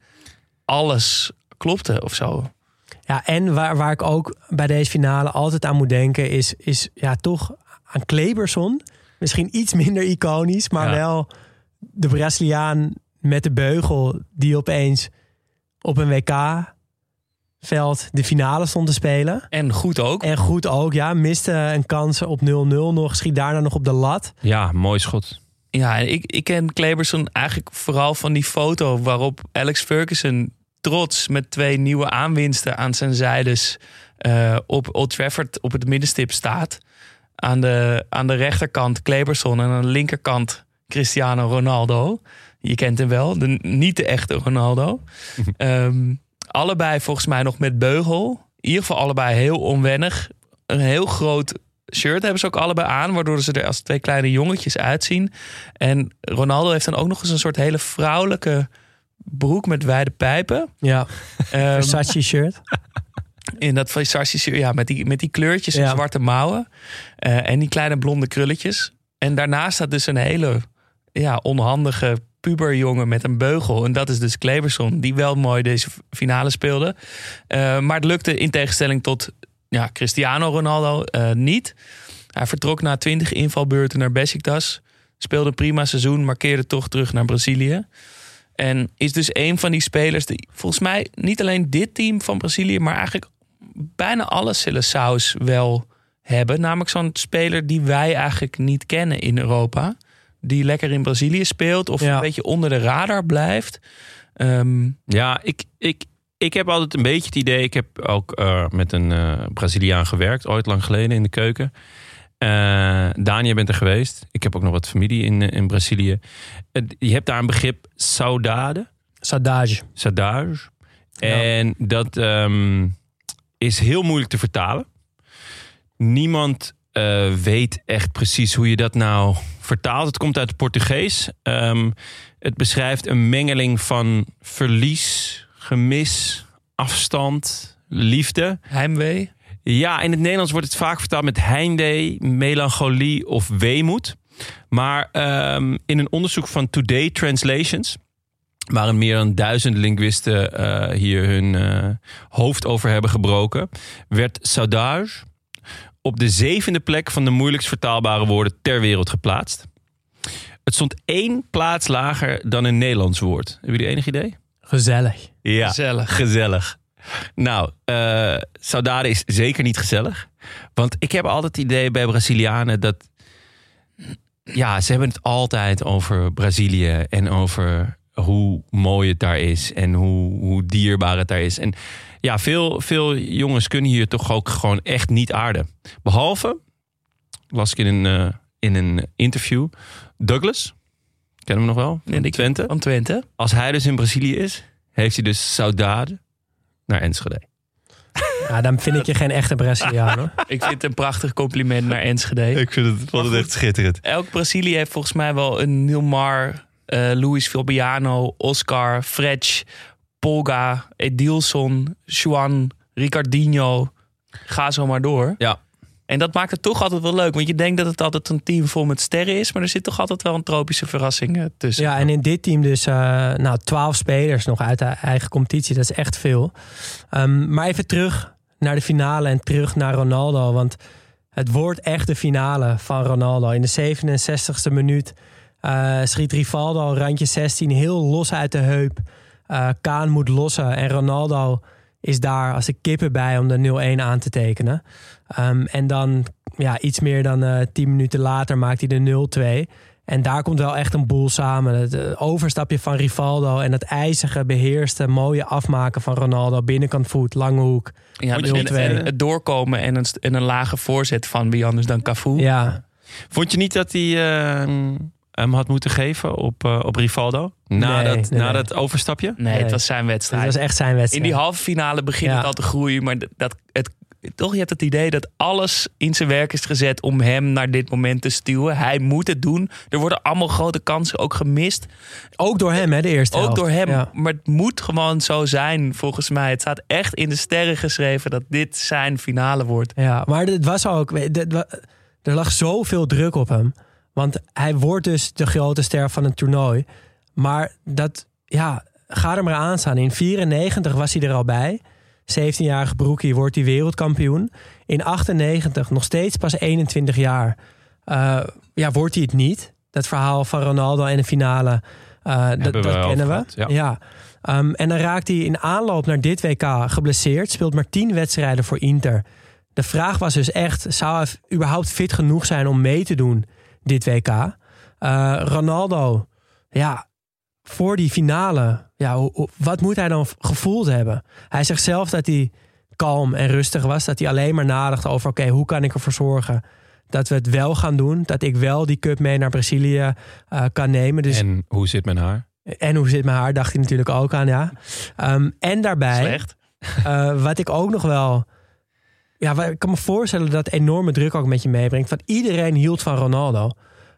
alles klopte of zo. Ja, en waar, waar ik ook bij deze finale altijd aan moet denken, is, is ja, toch aan Kleberson. Misschien iets minder iconisch, maar Ja. wel de Braziliaan met de beugel die opeens op een WK-veld de finale stond te spelen. En goed ook. En goed ook, ja. Miste een kans op 0-0 nog. Schiet daarna nog op de lat. Ja, mooi schot. Ja, en ik, ik ken Kleberson eigenlijk vooral van die foto waarop Alex Ferguson trots met twee nieuwe aanwinsten aan zijn zijdes eh, op Old Trafford op het middenstip staat. Aan de, aan de rechterkant Kleberson en aan de linkerkant Cristiano Ronaldo. Je kent hem wel, de, niet de echte Ronaldo. Ehm, allebei volgens mij nog met beugel. In ieder geval allebei heel onwennig. Een heel groot shirt hebben ze ook allebei aan, waardoor ze er als twee kleine jongetjes uitzien. En Ronaldo heeft dan ook nog eens een soort hele vrouwelijke broek met wijde pijpen. Ja, Ehm, Versace shirt. in dat Versace shirt, ja, met die, met die kleurtjes en Ja. zwarte mouwen. eh, en die kleine blonde krulletjes. En daarnaast staat dus een hele ja, onhandige puberjongen met een beugel. En dat is dus Kleberson, die wel mooi deze finale speelde. Eh, maar het lukte in tegenstelling tot ja, Cristiano Ronaldo eh, niet. Hij vertrok na 20 invalbeurten naar Besiktas. Speelde een prima seizoen, maar keerde toch terug naar Brazilië. En is dus een van die spelers die volgens mij niet alleen dit team van Brazilië, maar eigenlijk bijna alle Seleçao's wel hebben. Namelijk zo'n speler die wij eigenlijk niet kennen in Europa. Die lekker in Brazilië speelt of Ja. een beetje onder de radar blijft. Ehm, Ja, ik, ik, ik heb altijd een beetje het idee. Ik heb ook eh, met een eh, Braziliaan gewerkt, ooit lang geleden in de keuken. Dani, je bent er geweest. Ik heb ook nog wat familie in, eh, in Brazilië. Eh, je hebt daar een begrip saudade, Saudade. saudade. En dat ehm, is heel moeilijk te vertalen. Niemand weet echt precies hoe je dat nou vertaalt. Het komt uit het Portugees. Ehm, het beschrijft een mengeling van verlies, gemis, afstand, liefde. heimwee. Ja, in het Nederlands wordt het vaak vertaald met heimwee, melancholie of weemoed. Maar ehm, in een onderzoek van Today Translations, waarin meer dan duizend linguisten eh, hier hun eh, hoofd over hebben gebroken, werd saudade op de zevende plek van de moeilijkst vertaalbare woorden ter wereld geplaatst. Het stond één plaats lager dan een Nederlands woord. Hebben jullie enig idee? Gezellig. Ja, Gezellig. gezellig. Nou, eh saudade is zeker niet gezellig. Want ik heb altijd het idee bij Brazilianen dat... Ja, ze hebben het altijd over Brazilië en over hoe mooi het daar is en hoe, hoe dierbaar het daar is. En ja, veel, veel jongens kunnen hier toch ook gewoon echt niet aarden. Behalve, las ik in een, eh, in een interview, Douglas, kennen we nog wel, van Twente. Van Twente. Als hij dus in Brazilië is, heeft hij dus saudade naar Enschede. Ja, dan vind ik je geen echte Braziliaan hoor. Ik vind het een prachtig compliment naar Enschede. Ik vind het, vond het echt schitterend. Elk Brazilië heeft volgens mij wel een Nilmar, eh Luis Fabiano, Oscar, Fretch, Polga, Edilson, Juan, Ricardinho. Ga zo maar door. Ja. En dat maakt het toch altijd wel leuk. Want je denkt dat het altijd een team vol met sterren is. Maar er zit toch altijd wel een tropische verrassing eh, tussen. Ja, en in dit team dus eh nou, 12 spelers nog uit de eigen competitie. Dat is echt veel. Ehm, maar even terug naar de finale en terug naar Ronaldo. Want het wordt echt de finale van Ronaldo. In de 67e minuut eh, schiet Rivaldo randje 16 heel los uit de heup. Eh, Kaan moet lossen en Ronaldo is daar als de kippen bij om de 0-1 aan te tekenen. Ehm, en dan ja, iets meer dan eh 10 minuten later maakt hij de 0-2. En daar komt wel echt een boel samen. Het eh, overstapje van Rivaldo en het ijzige, beheerste, mooie afmaken van Ronaldo. Binnenkant voet, lange hoek. Ja, en, en het doorkomen en een, en een lage voorzet van wie anders dan Cafu. Ja, Vond je niet dat hij eh, hem had moeten geven op, eh, op Rivaldo? Na, Nee, dat, nee, na nee. dat overstapje? Nee, Nee. het was zijn dat wedstrijd. was echt zijn wedstrijd. In die halve finale begint Ja. het al te groeien. Maar dat, het, toch, je hebt het idee dat alles in zijn werk is gezet om hem naar dit moment te stuwen. Hij moet het doen. Er worden allemaal grote kansen ook gemist. Ook door hem, hè, de eerste Ook helft. door hem. Ja. Maar het moet gewoon zo zijn, volgens mij. Het staat echt in de sterren geschreven dat dit zijn finale wordt. Ja, maar het was ook. Er lag zoveel druk op hem. Want hij wordt dus de grote ster van het toernooi. Maar dat, ja, ga er maar aan staan. In 94 was hij er al bij. 17-jarige broekie wordt hij wereldkampioen. In 98, nog steeds pas 21 jaar, eh, ja, wordt hij het niet. Dat verhaal van Ronaldo en de finale, eh, dat, kennen we. gehad, ja. Ja. Ehm, en dan raakt hij in aanloop naar dit WK geblesseerd. Speelt maar 10 wedstrijden voor Inter. De vraag was dus echt, zou hij überhaupt fit genoeg zijn om mee te doen dit WK? Eh, Ronaldo, ja, voor die finale, ja, wat moet hij dan gevoeld hebben? Hij zegt zelf dat hij kalm en rustig was. Dat hij alleen maar nadacht over, oké, hoe kan ik ervoor zorgen dat we het wel gaan doen? Dat ik wel die cup mee naar Brazilië eh, kan nemen. Dus En hoe zit mijn haar? en hoe zit mijn haar, dacht hij natuurlijk ook aan, ja. Ehm, en daarbij, Slecht. eh, wat ik ook nog wel... Ja, ik kan me voorstellen dat enorme druk ook met je meebrengt. Want iedereen hield van Ronaldo.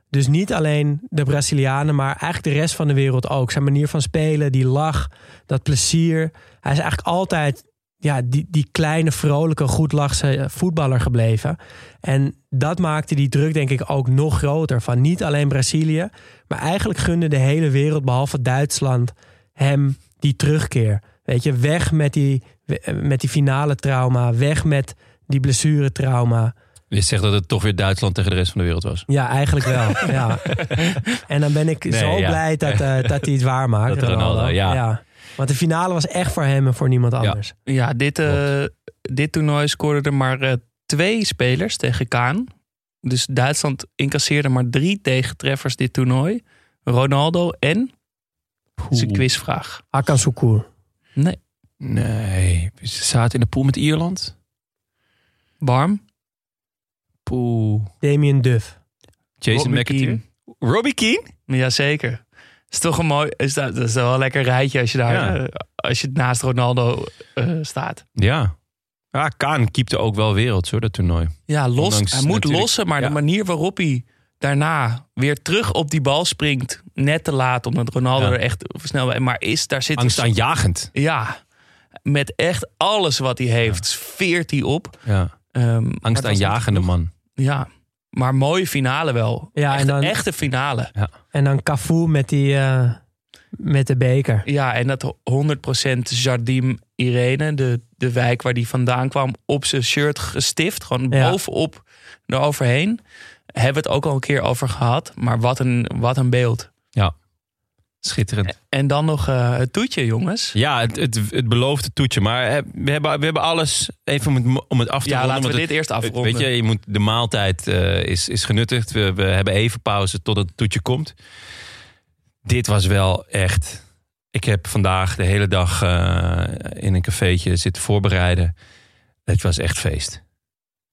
Dus niet alleen de Brazilianen, maar eigenlijk de rest van de wereld ook. Zijn manier van spelen, die lach, dat plezier. Hij is eigenlijk altijd ja, die, die kleine, vrolijke, goedlachse voetballer gebleven. En dat maakte die druk denk ik ook nog groter. Van niet alleen Brazilië, maar eigenlijk gunde de hele wereld, behalve Duitsland, hem die terugkeer. Weet je, weg met die, met die finale trauma, weg met die blessuretrauma. Je zegt dat het toch weer Duitsland tegen de rest van de wereld was. Ja, eigenlijk wel. ja. En dan ben ik Nee, zo ja. blij dat, eh, dat hij het waar maakt. Dat Ronaldo, ja. Want de finale was echt voor hem en voor niemand anders. Ja, dit, eh, dit toernooi scoorden er maar eh, twee spelers tegen Kaan. Dus Duitsland incasseerde maar drie tegentreffers dit toernooi. Ronaldo en... Dat is een quizvraag. Hakan Sukur. Nee. Nee, ze zaten in de pool met Ierland. Warm. Pool. Damien Duff. Jason Robbie. Keane. Robbie Keane? Jazeker. Is toch een mooi... Is dat, dat is wel een lekker rijtje als je daar... Ja. eh, als je naast Ronaldo eh, staat. Ja. Ja, Kaan keepte ook wel werelds hoor, dat toernooi. Ja, los. Ondanks hij moet lossen, maar ja. de manier waarop hij daarna weer terug op die bal springt, net te laat, omdat Ronaldo Ja. er echt snel bij. Maar is daar zit Angstaanjagend. Ja, met echt alles wat hij heeft, veert hij op. Ja. Ehm, dat was Angstaanjagende man. Ja, maar mooie finale wel. Ja, Echt en dan- een echte finale. En dan Cafu met, die, eh, met de beker. Ja, en dat 100% Jardim Irene, de, de wijk waar die vandaan kwam, op zijn shirt gestift. Gewoon Ja. bovenop eroverheen. Hebben we het ook al een keer over gehad. Maar wat een, wat een beeld. Schitterend. En dan nog eh, het toetje, jongens. Ja, het, het, het beloofde toetje. Maar eh, we hebben, we hebben alles even om het, om het af te Ja, ronden. laten we dit eerst afronden. Weet je, je moet, de maaltijd eh, is, is genuttigd. We, we hebben even pauze tot het toetje komt. Dit was wel echt... Ik heb vandaag de hele dag in een cafeetje zitten voorbereiden. Het was echt feest.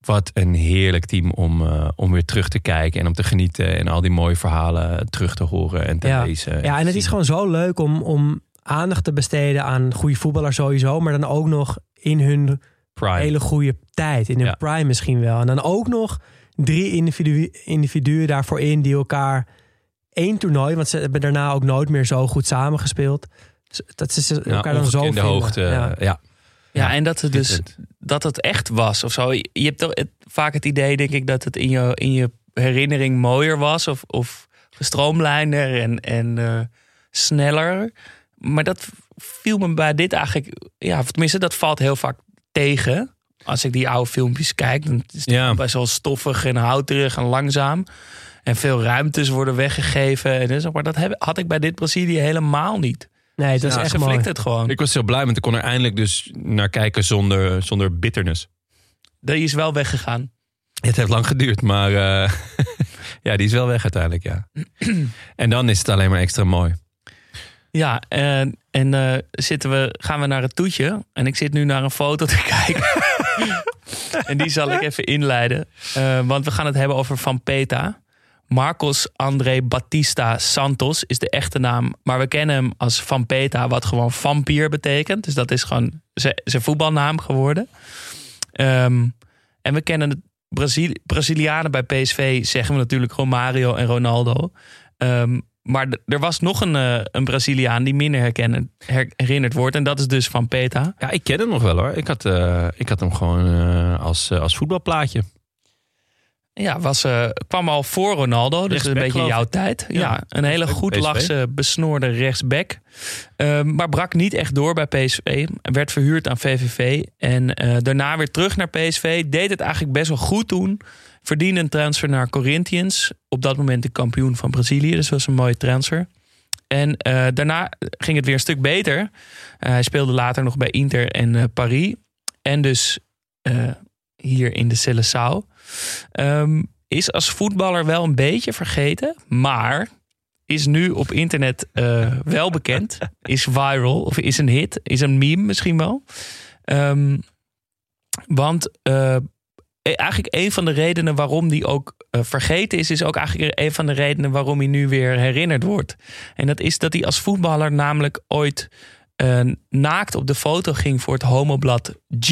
Wat een heerlijk team om, eh, om weer terug te kijken en om te genieten. En al die mooie verhalen terug te horen en te Ja. lezen. Ja, en het is gewoon zo leuk om, om aandacht te besteden aan goede voetballers sowieso. Maar dan ook nog in hun Prime. hele goede tijd. In Ja. prime misschien wel. En dan ook nog drie individu individuen daarvoor in die elkaar één toernooi, want ze hebben daarna ook nooit meer zo goed samengespeeld. Dat ze Ja, elkaar dan zo vinden. hoogte. Ja. Ja. Ja, en dat het dus dat het echt was of zo. Je hebt toch vaak het idee, denk ik, dat het in je, in je herinnering mooier was of, of gestroomlijnder en, en eh, sneller. Maar dat viel me bij dit eigenlijk, ja, of tenminste, dat valt heel vaak tegen. Als ik die oude filmpjes kijk, dan is het Ja. best wel stoffig en houterig en langzaam. En veel ruimtes worden weggegeven. En dus, maar dat heb, had ik bij dit Brazilië helemaal niet. Nee, dat is Ja, echt ze mooi. flikt het gewoon. Ik was heel blij, want ik kon er eindelijk dus naar kijken zonder, zonder bitterness. Die is wel weggegaan. Het heeft lang geduurd, maar eh, ja, die is wel weg uiteindelijk, ja. en dan is het alleen maar extra mooi. Ja, en, en eh, zitten we, gaan we naar het toetje. En ik zit nu naar een foto te kijken. en die zal ik even inleiden. Eh, want we gaan het hebben over Van Peta. Marcos André Batista Santos is de echte naam. Maar we kennen hem als Van Peta, wat gewoon vampier betekent. Dus dat is gewoon zijn voetbalnaam geworden. Ehm, en we kennen de Brazili- Brazilianen bij PSV, zeggen we natuurlijk Romario en Ronaldo. Ehm, maar er was nog een, eh, een Braziliaan die minder herkennen, her- herinnerd wordt. En dat is dus Van Peta. Ja, ik ken hem nog wel hoor. Ik had, eh, ik had hem gewoon eh, als, als voetbalplaatje. Ja, was, eh, kwam al voor Ronaldo, dus een beetje jouw tijd. Ja, Ja. een hele goed lachse, besnoorde rechtsback. Ehm, maar brak niet echt door bij PSV. Werd verhuurd aan VVV. En eh, daarna weer terug naar PSV. Deed het eigenlijk best wel goed toen. Verdiende een transfer naar Corinthians. Op dat moment de kampioen van Brazilië. Dus was een mooie transfer. En eh, daarna ging het weer een stuk beter. Hij speelde later nog bij Inter en Paris. En dus hier in de Seleção. Ehm, is als voetballer wel een beetje vergeten. Maar is nu op internet eh, wel bekend. Is viral of is een hit. Is een meme misschien wel. Ehm, want eh, eigenlijk een van de redenen waarom die ook eh, vergeten is... is ook eigenlijk een van de redenen waarom hij nu weer herinnerd wordt. En dat is dat hij als voetballer namelijk ooit naakt op de foto ging... voor het homoblad G...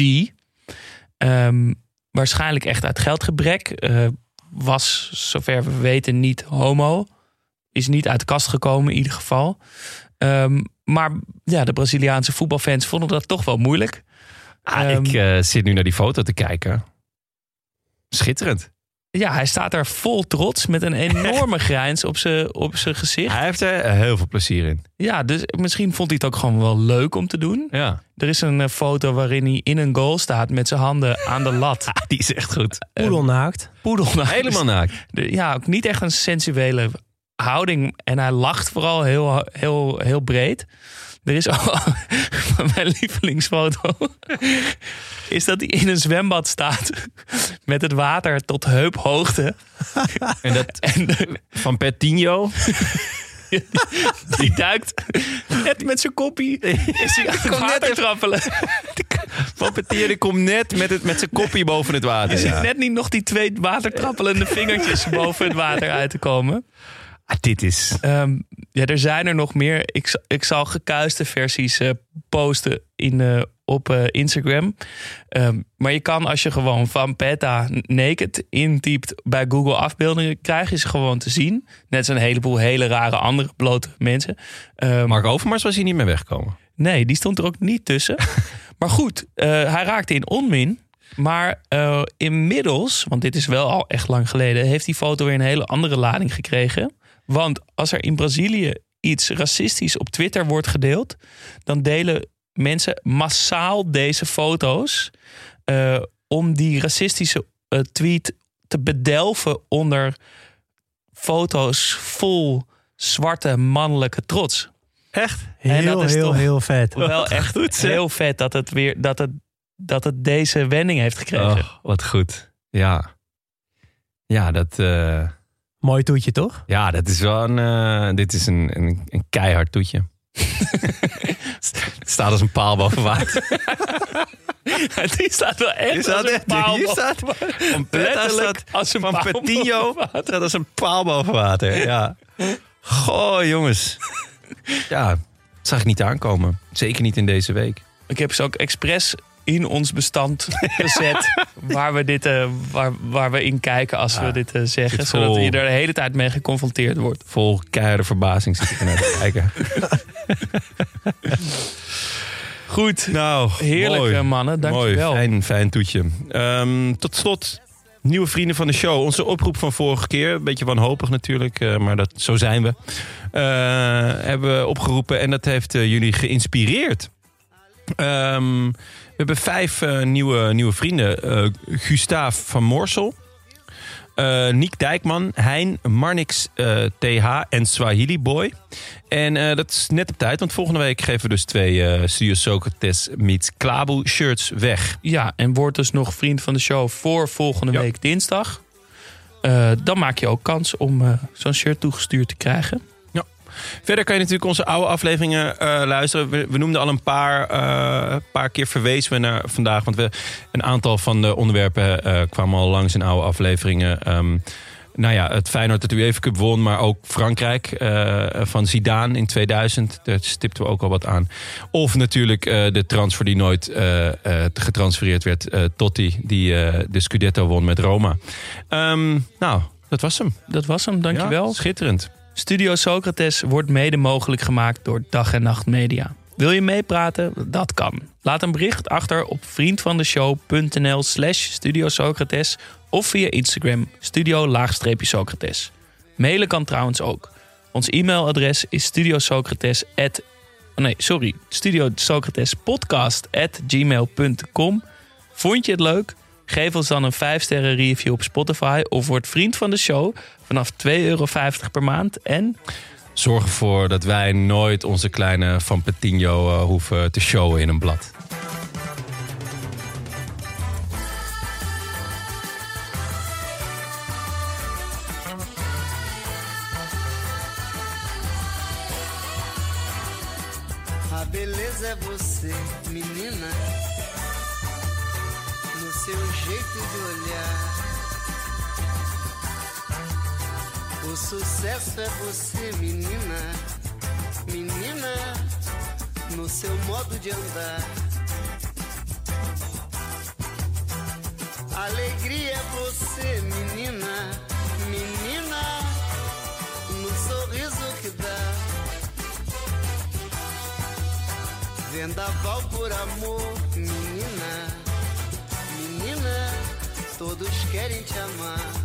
Ehm, waarschijnlijk echt uit geldgebrek. Eh, was, zover we weten, niet homo. Is niet uit de kast gekomen in ieder geval. Ehm, maar ja, de Braziliaanse voetbalfans vonden dat toch wel moeilijk. Ah, Ehm, ik eh, zit nu naar die foto te kijken. Schitterend. Ja, hij staat daar vol trots met een enorme grijns op zijn op zijn gezicht. Hij heeft er heel veel plezier in. Ja, dus misschien vond hij het ook gewoon wel leuk om te doen. Ja, Er is een eh, foto waarin hij in een goal staat met zijn handen aan de lat. die is echt goed. Poedelnaakt. Poedel. nou, Helemaal naakt. ja, ook niet echt een sensuele houding. En hij lacht vooral heel, heel, heel breed. Er is ook mijn lievelingsfoto. Is dat hij in een zwembad staat. Met het water tot heuphoogte. En dat En van Petinho. die duikt net met zijn koppie. Is hij aan het water trappelen. Van Petinho die komt net met, het, met zijn koppie boven het water. Je ziet net niet nog die twee watertrappelende vingertjes boven het water uit te komen. Ah, dit is... Ehm, ja, er zijn er nog meer. Ik, ik zal gekuiste versies eh, posten in, eh, op eh, Instagram. Ehm, maar je kan als je gewoon Van Peta naked intypt bij Google afbeeldingen, krijg je ze gewoon te zien. Net een heleboel hele rare andere blote mensen. Ehm, Mark Overmars was hier niet meer weggekomen. Nee, die stond er ook niet tussen. maar goed, hij raakte in onmin. Maar inmiddels, want dit is wel al echt lang geleden, heeft die foto weer een hele andere lading gekregen. Want als er in Brazilië iets racistisch op Twitter wordt gedeeld, dan delen mensen massaal deze foto's eh, om die racistische eh, tweet te bedelven onder foto's vol zwarte mannelijke trots. Echt? En Heel, dat is heel, toch- heel vet. Wel echt heel vet dat het weer dat het, dat het deze wending heeft gekregen. Oh, wat goed. Ja. Ja, dat, eh, Mooi toetje, toch? ja, dat is wel een... eh, dit is een, een, een keihard toetje. Het staat als een paal boven water. Die staat wel echt staat als een echt- paal hier boven- staat staat als een van paal Petinho boven water. staat als een paal boven water. Ja. Goh, jongens. Ja, dat zag ik niet aankomen. Zeker niet in deze week. Ik heb ze ook expres in ons bestand gezet. waar, we dit, eh, waar, waar we in kijken als we dit eh, zeggen. Zodat je er de hele tijd mee geconfronteerd wordt. Vol keiharde verbazing zit ik naar te kijken. Goed. Nou, Heerlijk, mooi. eh, mannen. Dankjewel. Mooi, fijn, fijn toetje. Ehm, tot slot, nieuwe vrienden van de show. Onze oproep van vorige keer, een beetje wanhopig natuurlijk, maar dat, zo zijn we. hebben we opgeroepen en dat heeft jullie geïnspireerd. Ehm, we hebben vijf eh, nieuwe, nieuwe vrienden. Eh Gustaaf van Moorsel. eh Niek Dijkman, Hein, Marnix TH en Swahili Boy. En dat is net op tijd, want volgende week geven we dus twee eh Studio Socrates meets Klabu shirts weg. Ja, en word dus nog vriend van de show voor volgende Ja. week dinsdag. Dan maak je ook kans om zo'n shirt toegestuurd te krijgen. Verder kan je natuurlijk onze oude afleveringen eh, luisteren. We, we noemden al een paar, eh, paar keer verwezen we naar vandaag. Want we, een aantal van de onderwerpen eh, kwamen al langs in oude afleveringen. Ehm, nou ja, het Feyenoord dat de UEFA Cup won, maar ook Frankrijk van Zidane in 2000. Daar stipten we ook al wat aan. Of natuurlijk de transfer die nooit eh, getransfereerd werd. Totti, die de Scudetto won met Roma. Ehm, nou, dat was hem. Dat was hem, dankjewel. Ja, schitterend. Studio Socrates wordt mede mogelijk gemaakt door Dag en Nacht Media. Wil je meepraten? Dat kan. Laat een bericht achter op vriendvandeshow.nl slash Studio Socrates of via Instagram studio-socrates. Mailen kan trouwens ook. Ons e-mailadres is studiosocrates at, oh nee, sorry, studiosocratespodcast at gmail.com. Vond je het leuk? Geef ons dan een 5-sterren review op Spotify of word vriend van de show vanaf 2,50 euro per maand. En Zorg ervoor dat wij nooit onze kleine Van Petinho eh, hoeven te showen in een blad. A beleza é você, O sucesso é você, menina, menina, no seu modo de andar. Alegria é você, menina, menina, no sorriso que dá. Vendaval por amor, menina, menina, todos querem te amar.